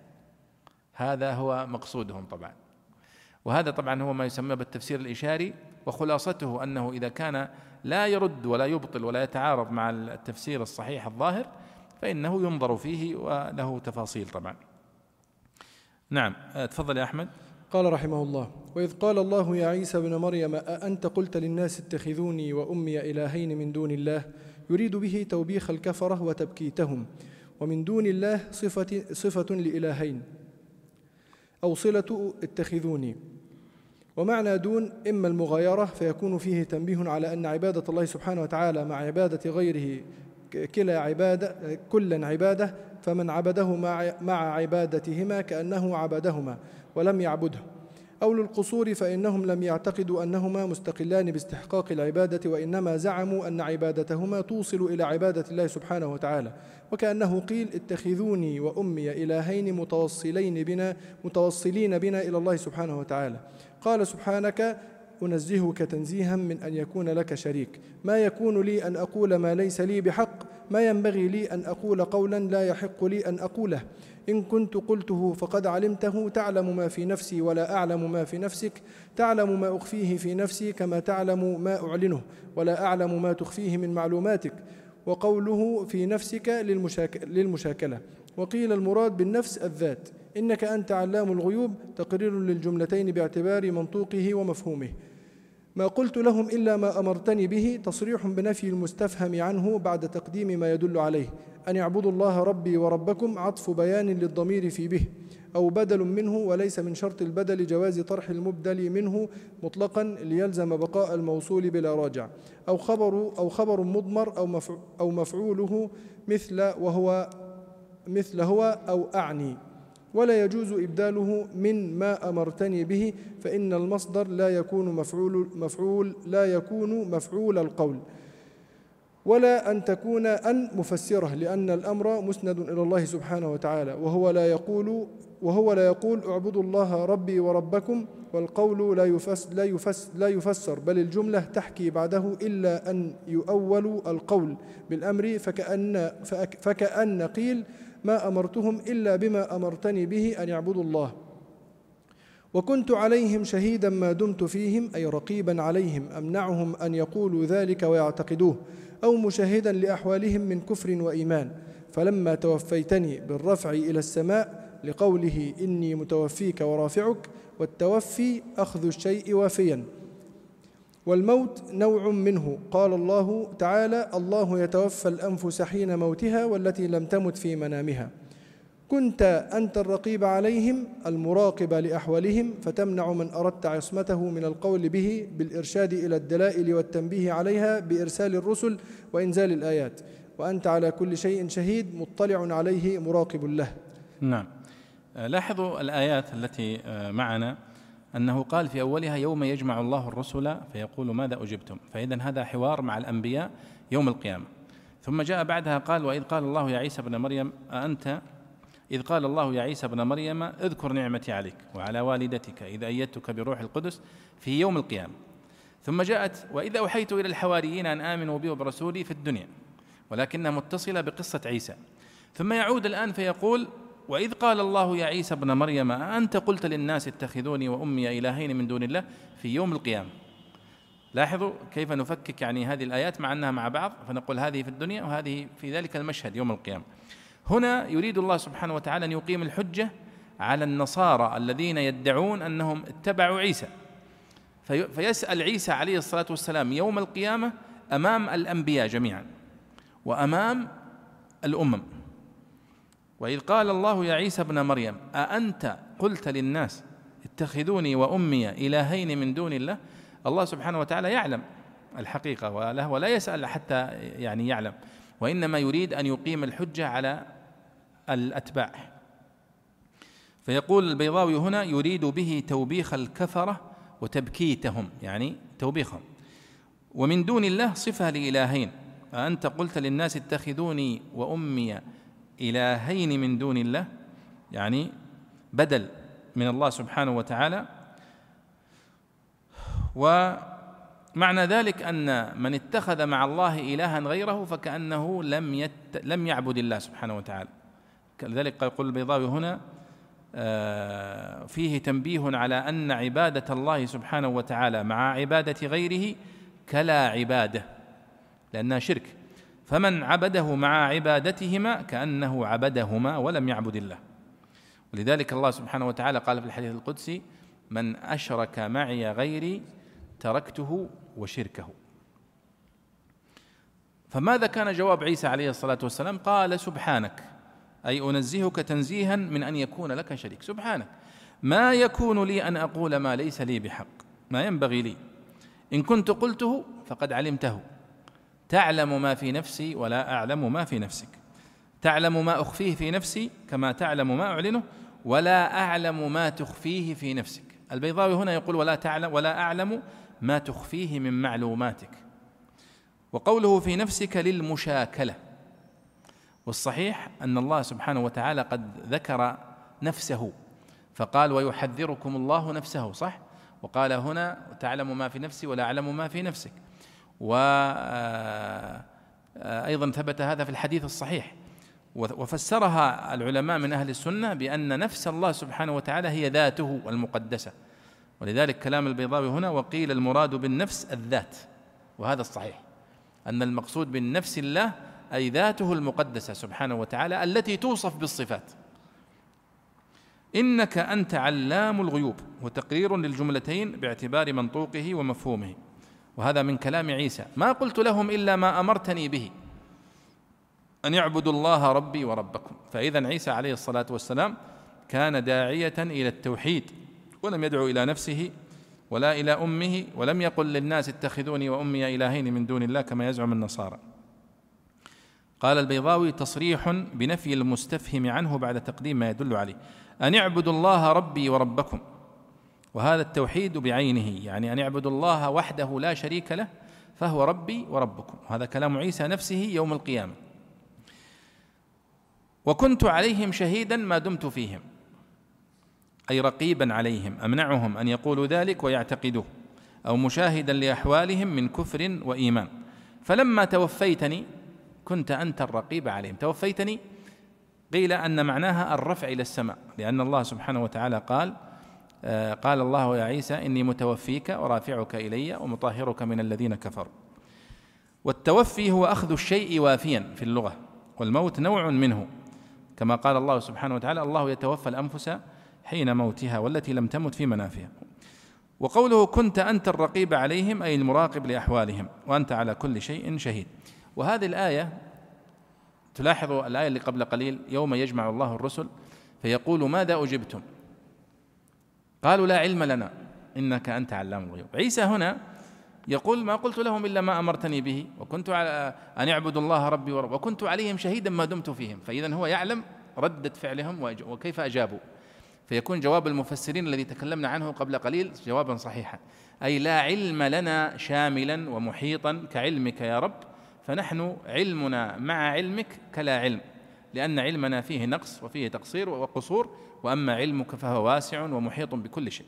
هذا هو مقصودهم طبعا. وهذا طبعا هو ما يسمى بالتفسير الإشاري وخلاصته أنه إذا كان لا يرد ولا يبطل ولا يتعارض مع التفسير الصحيح الظاهر فإنه ينظر فيه وله تفاصيل طبعا. نعم تفضل يا أحمد. قال رحمه الله وإذ قال الله يا عيسى ابن مريم أأنت قلت للناس اتخذوني وأمي إلهين من دون الله؟ يريد به توبيخ الكفرة وتبكيتهم ومن دون الله صفة, صفة لإلهين. أو صلة اتخذوني. ومعنى دون إما المغايرة فيكون فيه تنبيه على أن عبادة الله سبحانه وتعالى مع عبادة غيره كلا عبادة كلا عبادة فمن عبده مع عبادتهما كأنه عبدهما ولم يعبده. أو للقصور فإنهم لم يعتقدوا أنهما مستقلان باستحقاق العبادة وإنما زعموا أن عبادتهما توصل إلى عبادة الله سبحانه وتعالى. وكأنه قيل اتخذوني وأمي إلهين متوصلين بنا متوصلين بنا إلى الله سبحانه وتعالى. قال سبحانك أنزهك تنزيها من أن يكون لك شريك. ما يكون لي أن أقول ما ليس لي بحق ما ينبغي لي أن أقول قولا لا يحق لي أن أقوله. إن كنت قلته فقد علمته تعلم ما في نفسي ولا أعلم ما في نفسك. تعلم ما أخفيه في نفسي كما تعلم ما أعلنه ولا أعلم ما تخفيه من معلوماتك. وقوله في نفسك للمشاكلة. وقيل المراد بالنفس الذات. إنك أنت علام الغيوب تقرير للجملتين باعتبار منطوقه ومفهومه. ما قلت لهم إلا ما أمرتني به تصريح بنفي المستفهم عنه بعد تقديم ما يدل عليه. أن يعبدوا الله ربي وربكم عطف بيان للضمير في به. أو بدل منه وليس من شرط البدل جواز طرح المبدل منه مطلقا ليلزم بقاء الموصول بلا راجع. أو خبر أو خبر مضمر أو أو مفعوله مثل وهو مثل هو أو أعني. ولا يجوز إبداله من ما أمرتني به فإن المصدر لا يكون مفعول مفعول لا يكون مفعول القول. ولا أن تكون أن مفسرة لأن الأمر مسند إلى الله سبحانه وتعالى. وهو لا يقول وهو لا يقول اعبدوا الله ربي وربكم والقول لا يفس لا يفس لا يفسر بل الجملة تحكي بعده إلا أن يؤول القول بالأمر فكأن فكأن قيل ما أمرتهم إلا بما أمرتني به أن يعبدوا الله. وكنت عليهم شهيدا ما دمت فيهم أي رقيبا عليهم أمنعهم أن يقولوا ذلك ويعتقدوه. أو مشاهدا لأحوالهم من كفر وإيمان. فلما توفيتني بالرفع إلى السماء لقوله إني متوفيك ورافعك والتوفي أخذ الشيء وافيا. والموت نوع منه. قال الله تعالى الله يتوفى الأنفس حين موتها والتي لم تمت في منامها. كنت أنت الرقيب عليهم المراقب لأحوالهم فتمنع من أردت عصمته من القول به بالإرشاد إلى الدلائل والتنبيه عليها بإرسال الرسل وإنزال الآيات. وأنت على كل شيء شهيد مطلع عليه مراقب له. نعم. لاحظوا الآيات التي آه، معنا أنه قال في أولها يوم يجمع الله الرسل فيقول ماذا أجبتم؟ فإذا هذا حوار مع الأنبياء يوم القيامة. ثم جاء بعدها قال وإذ قال الله يا عيسى ابن مريم أأنت إذ قال الله يا عيسى ابن مريم اذكر نعمتي عليك وعلى والدتك إذ أيدتك بروح القدس في يوم القيامة. ثم جاءت وإذا أوحيت إلى الحواريين أن آمنوا بي وبرسولي في الدنيا ولكنها متصلة بقصة عيسى. ثم يعود الآن فيقول وإذ قال الله يا عيسى ابن مريم أنت قلت للناس اتخذوني وأمي إلهين من دون الله في يوم القيامة؟ لاحظوا كيف نفكك يعني هذه الآيات مع أنها مع بعض فنقول هذه في الدنيا وهذه في ذلك المشهد يوم القيامة. هنا يريد الله سبحانه وتعالى أن يقيم الحجة على النصارى الذين يدعون أنهم اتبعوا عيسى. فيسأل عيسى عليه الصلاة والسلام يوم القيامة أمام الأنبياء جميعا وأمام الأمم. وإذ قال الله يا عيسى ابن مريم أأنت قلت للناس اتخذوني وأمي إلهين من دون الله؟ الله سبحانه وتعالى يعلم الحقيقة ولا يسأل حتى يعني يعلم. وإنما يريد أن يقيم الحجة على الأتباع. فيقول البيضاوي هنا يريد به توبيخ الكفرة وتبكيتهم يعني توبيخهم. ومن دون الله صفة لإلهين. أنت قلت للناس اتخذوني وأمي إلهين من دون الله يعني بدل من الله سبحانه وتعالى. ومعنى ذلك أن من اتخذ مع الله إلها غيره فكأنه لم يت لم يعبد الله سبحانه وتعالى. لذلك يقول البيضاوي هنا آه، فيه تنبيه على أن عبادة الله سبحانه وتعالى مع عبادة غيره كلا عبادة لأنها شرك. فمن عبده مع عبادتهما كأنه عبدهما ولم يعبد الله. ولذلك الله سبحانه وتعالى قال في الحديث القدسي من أشرك معي غيري تركته وشركه. فماذا كان جواب عيسى عليه الصلاة والسلام؟ قال سبحانك. أي أنزهك تنزيها من أن يكون لك شريك. سبحانك. ما يكون لي أن أقول ما ليس لي بحق. ما ينبغي لي. إن كنت قلته فقد علمته. تعلم ما في نفسي ولا أعلم ما في نفسك. تعلم ما أخفيه في نفسي كما تعلم ما أعلنه ولا أعلم ما تخفيه في نفسك. البيضاوي هنا يقول ولا تعلم ولا أعلم ما تخفيه من معلوماتك. وقوله في نفسك للمشاكلة. والصحيح أن الله سبحانه وتعالى قد ذكر نفسه فقال ويحذركم الله نفسه صح؟ وقال هنا تعلم ما في نفسي ولا أعلم ما في نفسك وأيضا آه، ثبت هذا في الحديث الصحيح. وفسرها العلماء من أهل السنة بأن نفس الله سبحانه وتعالى هي ذاته المقدسة. ولذلك كلام البيضاوي هنا وقيل المراد بالنفس الذات وهذا الصحيح. أن المقصود بالنفس الله أي ذاته المقدسة سبحانه وتعالى التي توصف بالصفات. إنك أنت علام الغيوب وتقرير للجملتين باعتبار منطوقه ومفهومه. وهذا من كلام عيسى. ما قلت لهم إلا ما أمرتني به أن يعبدوا الله ربي وربكم. فاذا عيسى عليه الصلاة والسلام كان داعية إلى التوحيد ولم يدعو إلى نفسه ولا إلى أمه ولم يقل للناس اتخذوني وأمي إلهين من دون الله كما يزعم النصارى. قال البيضاوي تصريح بنفي المستفهم عنه بعد تقديم ما يدل عليه. أن اعبدوا الله ربي وربكم. وهذا التوحيد بعينه يعني أن اعبدوا الله وحده لا شريك له فهو ربي وربكم. هذا كلام عيسى نفسه يوم القيامة. وكنت عليهم شهيدا ما دمت فيهم. أي رقيبا عليهم أمنعهم أن يقولوا ذلك ويعتقدوه أو مشاهدا لأحوالهم من كفر وإيمان. فلما توفيتني كنت أنت الرقيب عليهم. توفيتني قيل أن معناها الرفع إلى السماء لأن الله سبحانه وتعالى قال آه، قال الله يا عيسى إني متوفيك ورافعك إلي ومطهرك من الذين كفروا. والتوفي هو أخذ الشيء وافيا في اللغة والموت نوع منه. كما قال الله سبحانه وتعالى الله يتوفى الأنفس حين موتها والتي لم تمت في منافها. وقوله كنت أنت الرقيب عليهم أي المراقب لأحوالهم وأنت على كل شيء شهيد. وهذه الآية تلاحظوا الآية اللي قبل قليل يوم يجمع الله الرسل فيقول ماذا أجبتم؟ قالوا لا علم لنا إنك أنت علام الغيوب. عيسى هنا يقول ما قلت لهم إلا ما أمرتني به وكنت على أن اعبدوا الله ربي ورب وكنت عليهم شهيدا ما دمت فيهم. فإذا هو يعلم ردة فعلهم وكيف أجابوا؟ فيكون جواب المفسرين الذي تكلمنا عنه قبل قليل جوابا صحيحا. أي لا علم لنا شاملا ومحيطا كعلمك يا رب فنحن علمنا مع علمك كلا علم لأن علمنا فيه نقص وفيه تقصير وقصور وأما علمك فهو واسع ومحيط بكل شيء.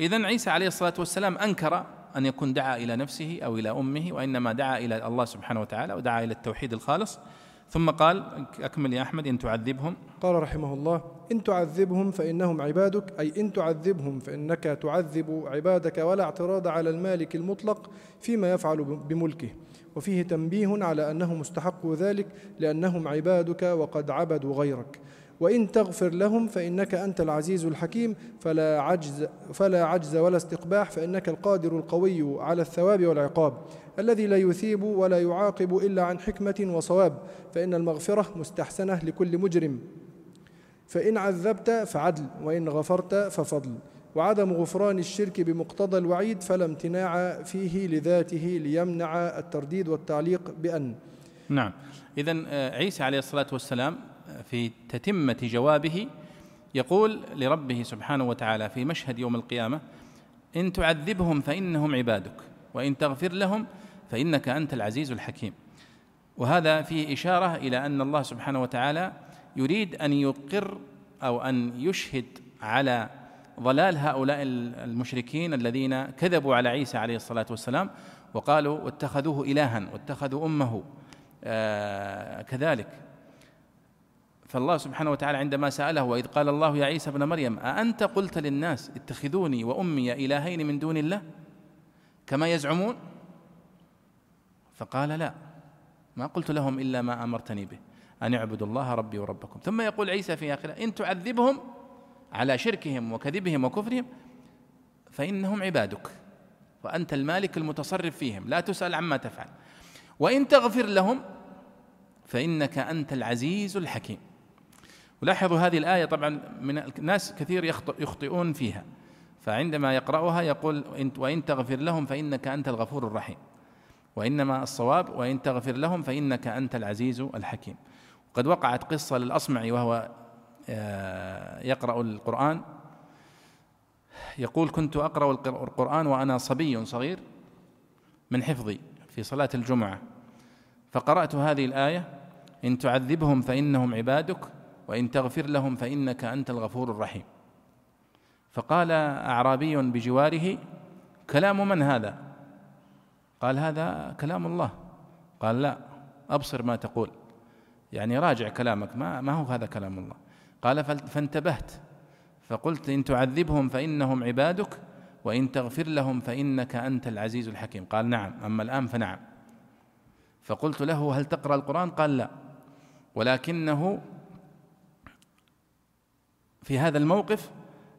إذا عيسى عليه الصلاة والسلام أنكر أن يكون دعا إلى نفسه أو إلى أمه وإنما دعا إلى الله سبحانه وتعالى ودعا إلى التوحيد الخالص. ثم قال أكمل يا أحمد إن تعذبهم. قال رحمه الله إن تعذبهم فإنهم عبادك أي إن تعذبهم فإنك تعذب عبادك ولا اعتراض على المالك المطلق فيما يفعل بملكه. وفيه تنبيه على أنه مستحق ذلك لأنهم عبادك وقد عبدوا غيرك. وإن تغفر لهم فإنك أنت العزيز الحكيم. فلا عجز, فلا عجز ولا استقباح فإنك القادر القوي على الثواب والعقاب. الذي لا يثيب ولا يعاقب إلا عن حكمة وصواب. فإن المغفرة مستحسنة لكل مجرم. فإن عذبت فعدل وإن غفرت ففضل. وعدم غفران الشرك بمقتضى الوعيد فلا امتناع فيه لذاته ليمنع الترديد والتعليق بأن. نعم. إذا آه، عيسى عليه الصلاة والسلام آه، في تتمة جوابه يقول لربه سبحانه وتعالى في مشهد يوم القيامة إن تعذبهم فإنهم عبادك وإن تغفر لهم فإنك أنت العزيز الحكيم. وهذا فيه إشارة إلى أن الله سبحانه وتعالى يريد أن يقر أو أن يشهد على ضلال هؤلاء المشركين الذين كذبوا على عيسى عليه الصلاة والسلام وقالوا واتخذوه إلها واتخذوا أمه آه كذلك. فالله سبحانه وتعالى عندما سأله وإذ قال الله يا عيسى ابن مريم أأنت قلت للناس اتخذوني وأمي إلهين من دون الله؟ كما يزعمون؟ فقال لا ما قلت لهم إلا ما أمرتني به. أن اعبدوا الله ربي وربكم. ثم يقول عيسى في آخره إن تعذبهم على شركهم وكذبهم وكفرهم فإنهم عبادك وأنت المالك المتصرف فيهم لا تسأل عما تفعل. وإن تغفر لهم فإنك أنت العزيز الحكيم. ولاحظوا هذه الآية طبعا من الناس كثير يخطئون فيها. فعندما يقرأها يقول وإن تغفر لهم فإنك أنت الغفور الرحيم. وإنما الصواب وإن تغفر لهم فإنك أنت العزيز الحكيم. قد وقعت قصة للأصمعي وهو آه، يقرأ القرآن. يقول كنت أقرأ القرآن وأنا صبي صغير من حفظي في صلاة الجمعة فقرأت هذه الآية إن تعذبهم فإنهم عبادك وإن تغفر لهم فإنك أنت الغفور الرحيم. فقال أعرابي بجواره كلام من هذا؟ قال هذا كلام الله. قال لا أبصر ما تقول. يعني راجع كلامك ما, ما هو هذا كلام الله. قال فانتبهت. فقلت إن تعذبهم فإنهم عبادك وإن تغفر لهم فإنك أنت العزيز الحكيم. قال نعم. أما الآن فنعم. فقلت له هل تقرأ القرآن؟ قال لا. ولكنه في هذا الموقف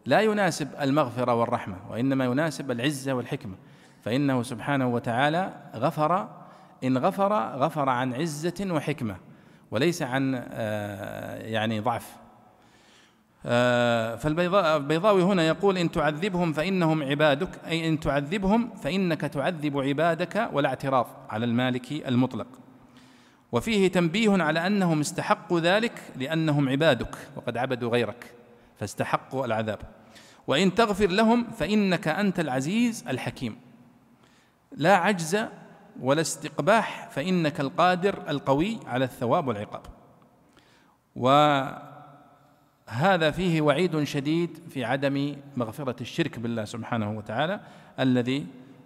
لا يناسب المغفرة والرحمة وإنما يناسب العزة والحكمة. فإنه سبحانه وتعالى غفر إن غفر غفر عن عزة وحكمة. وليس عن آه، يعني ضعف. آه، فالبيضاوي هنا يقول إن تعذبهم فإنهم عبادك أي إن تعذبهم فإنك تعذب عبادك ولا اعتراض على المالك المطلق. وفيه تنبيه على أنهم استحقوا ذلك لأنهم عبادك وقد عبدوا غيرك فاستحقوا العذاب. وإن تغفر لهم فإنك أنت العزيز الحكيم. لا عجز ولا استقباح فإنك القادر القوي على الثواب والعقاب. وهذا فيه وعيد شديد في عدم مغفرة الشرك بالله سبحانه وتعالى الذي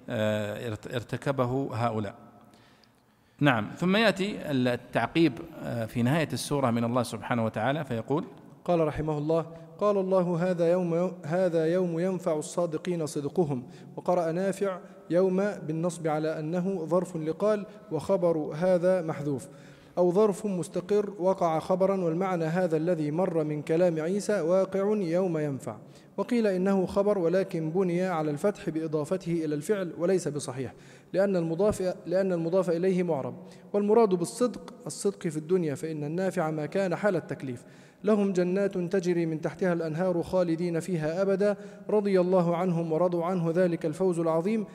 آه، ارتكبه هؤلاء. نعم ثم يأتي التعقيب آه، في نهاية السورة من الله سبحانه وتعالى فيقول قال رحمه الله قال الله هذا يوم هذا يوم ينفع الصادقين صدقهم. وقرأ نافع يوم بالنصب على أنه ظرف لقال وخبر هذا محذوف. أو ظرف مستقر وقع خبرا والمعنى هذا الذي مر من كلام عيسى واقع يوم ينفع. وقيل إنه خبر ولكن بني على الفتح بإضافته إلى الفعل وليس بصحيح لأن المضاف لأن المضاف إليه معرب. والمراد بالصدق الصدق في الدنيا فإن النافع ما كان حال التكليف. لهم جنات تجري من تحتها الأنهار خالدين فيها أبدا رضي الله عنهم ورضوا عنه ذلك الفوز العظيم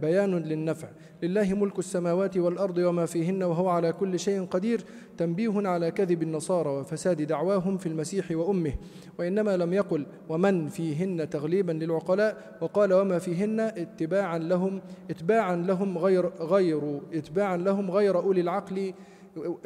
بيان للنفع. لله ملك السماوات والأرض وما فيهن وهو على كل شيء قدير. تنبيه على كذب النصارى وفساد دعواهم في المسيح وأمه. وإنما لم يقل ومن فيهن تغليبا للعقلاء. وقال وما فيهن اتباعا لهم اتباعا لهم غير غير اتباعا لهم غير أولي العقل.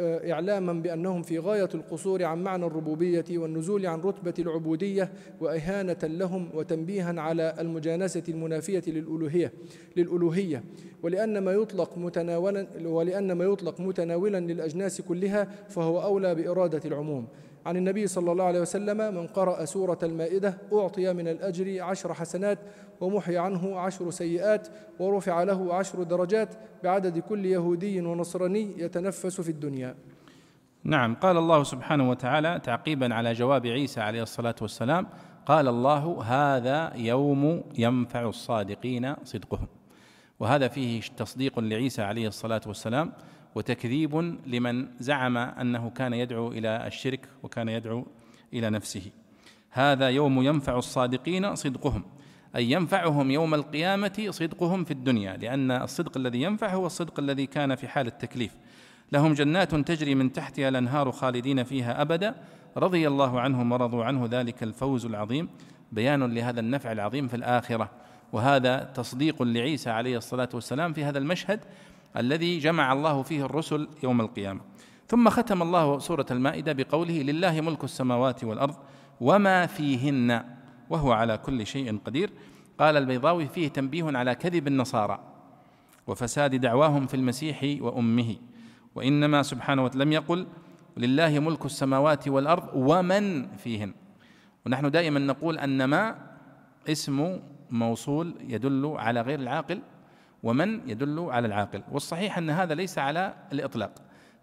إعلاما بأنهم في غاية القصور عن معنى الربوبية والنزول عن رتبة العبودية وإهانة لهم وتنبيها على المجانسة المنافية للألوهية للألوهية. ولأن ما يطلق متناولا ولأن ما يطلق متناولا للأجناس كلها فهو أولى بإرادة العموم. عن النبي صلى الله عليه وسلم من قرأ سورة المائدة أعطي من الأجر عشر حسنات ومحي عنه عشر سيئات ورفع له عشر درجات بعدد كل يهودي ونصراني يتنفس في الدنيا. نعم قال الله سبحانه وتعالى تعقيبا على جواب عيسى عليه الصلاة والسلام قال الله هذا يوم ينفع الصادقين صدقهم. وهذا فيه تصديق لعيسى عليه الصلاة والسلام وتكذيب لمن زعم أنه كان يدعو إلى الشرك وكان يدعو إلى نفسه. هذا يوم ينفع الصادقين صدقهم أي ينفعهم يوم القيامة صدقهم في الدنيا لأن الصدق الذي ينفع هو الصدق الذي كان في حال التكليف. لهم جنات تجري من تحتها الأنهار خالدين فيها أبدا. رضي الله عنهم ورضوا عنه ذلك الفوز العظيم. بيان لهذا النفع العظيم في الآخرة. وهذا تصديق لعيسى عليه الصلاة والسلام في هذا المشهد الذي جمع الله فيه الرسل يوم القيامة. ثم ختم الله سورة المائدة بقوله لله ملك السماوات والأرض وما فيهن وهو على كل شيء قدير. قال البيضاوي فيه تنبيه على كذب النصارى وفساد دعواهم في المسيح وأمه. وإنما سبحانه وتعالى لم يقل لله ملك السماوات والأرض ومن فيهن. ونحن دائما نقول أن ما اسم موصول يدل على غير العاقل. ومن يدل على العاقل. والصحيح أن هذا ليس على الإطلاق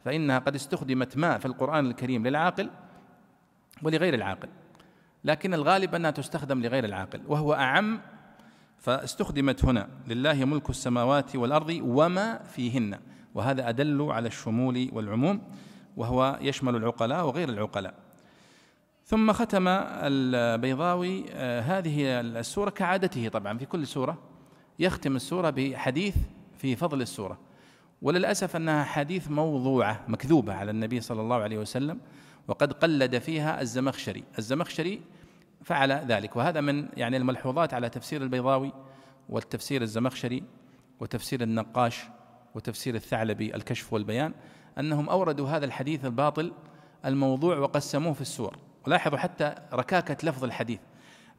فإنها قد استخدمت ما في القرآن الكريم للعاقل ولغير العاقل. لكن الغالب أنها تستخدم لغير العاقل وهو أعم فاستخدمت هنا لله ملك السماوات والأرض وما فيهن. وهذا أدل على الشمول والعموم وهو يشمل العقلاء وغير العقلاء. ثم ختم البيضاوي آه، هذه السورة كعادته طبعا في كل سورة. يختم السورة بحديث في فضل السورة. وللأسف أنها حديث موضوعة مكذوبة على النبي صلى الله عليه وسلم وقد قلد فيها الزمخشري. الزمخشري فعل ذلك وهذا من يعني الملحوظات على تفسير البيضاوي والتفسير الزمخشري وتفسير النقاش وتفسير الثعلبي الكشف والبيان أنهم أوردوا هذا الحديث الباطل الموضوع وقسموه في السور. ولاحظوا حتى ركاكة لفظ الحديث.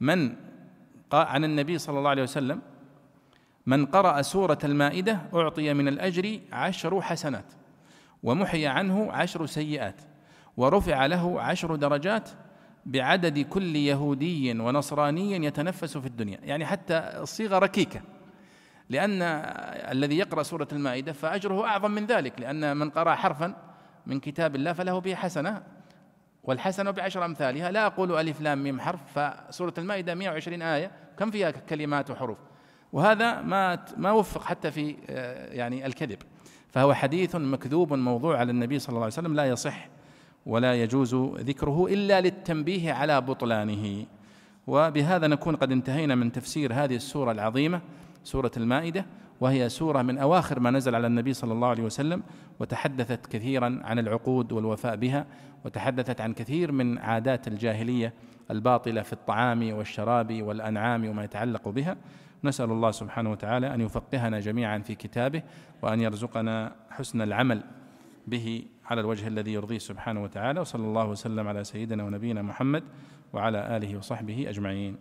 من عن النبي صلى الله عليه وسلم من قرأ سورة المائدة أعطي من الأجر عشر حسنات ومحي عنه عشر سيئات ورفع له عشر درجات بعدد كل يهودي ونصراني يتنفس في الدنيا. يعني حتى الصيغة ركيكة لأن الذي يقرأ سورة المائدة فأجره أعظم من ذلك لأن من قرأ حرفا من كتاب الله فله به حسنة والحسنة بعشر أمثالها. لا أقول ألف لام ميم حرف فسورة المائدة 120 آية. كم فيها كلمات وحروف؟ وهذا ما ما وفق حتى في آه، يعني الكذب. فهو حديث مكذوب موضوع على النبي صلى الله عليه وسلم لا يصح ولا يجوز ذكره إلا للتنبيه على بطلانه. وبهذا نكون قد انتهينا من تفسير هذه السورة العظيمة سورة المائدة وهي سورة من أواخر ما نزل على النبي صلى الله عليه وسلم وتحدثت كثيرا عن العقود والوفاء بها وتحدثت عن كثير من عادات الجاهلية الباطلة في الطعام والشراب والأنعام وما يتعلق بها. نسأل الله سبحانه وتعالى أن يفقهنا جميعا في كتابه وأن يرزقنا حسن العمل به على الوجه الذي يرضيه سبحانه وتعالى وصلى الله وسلم على سيدنا ونبينا محمد وعلى آله وصحبه أجمعين.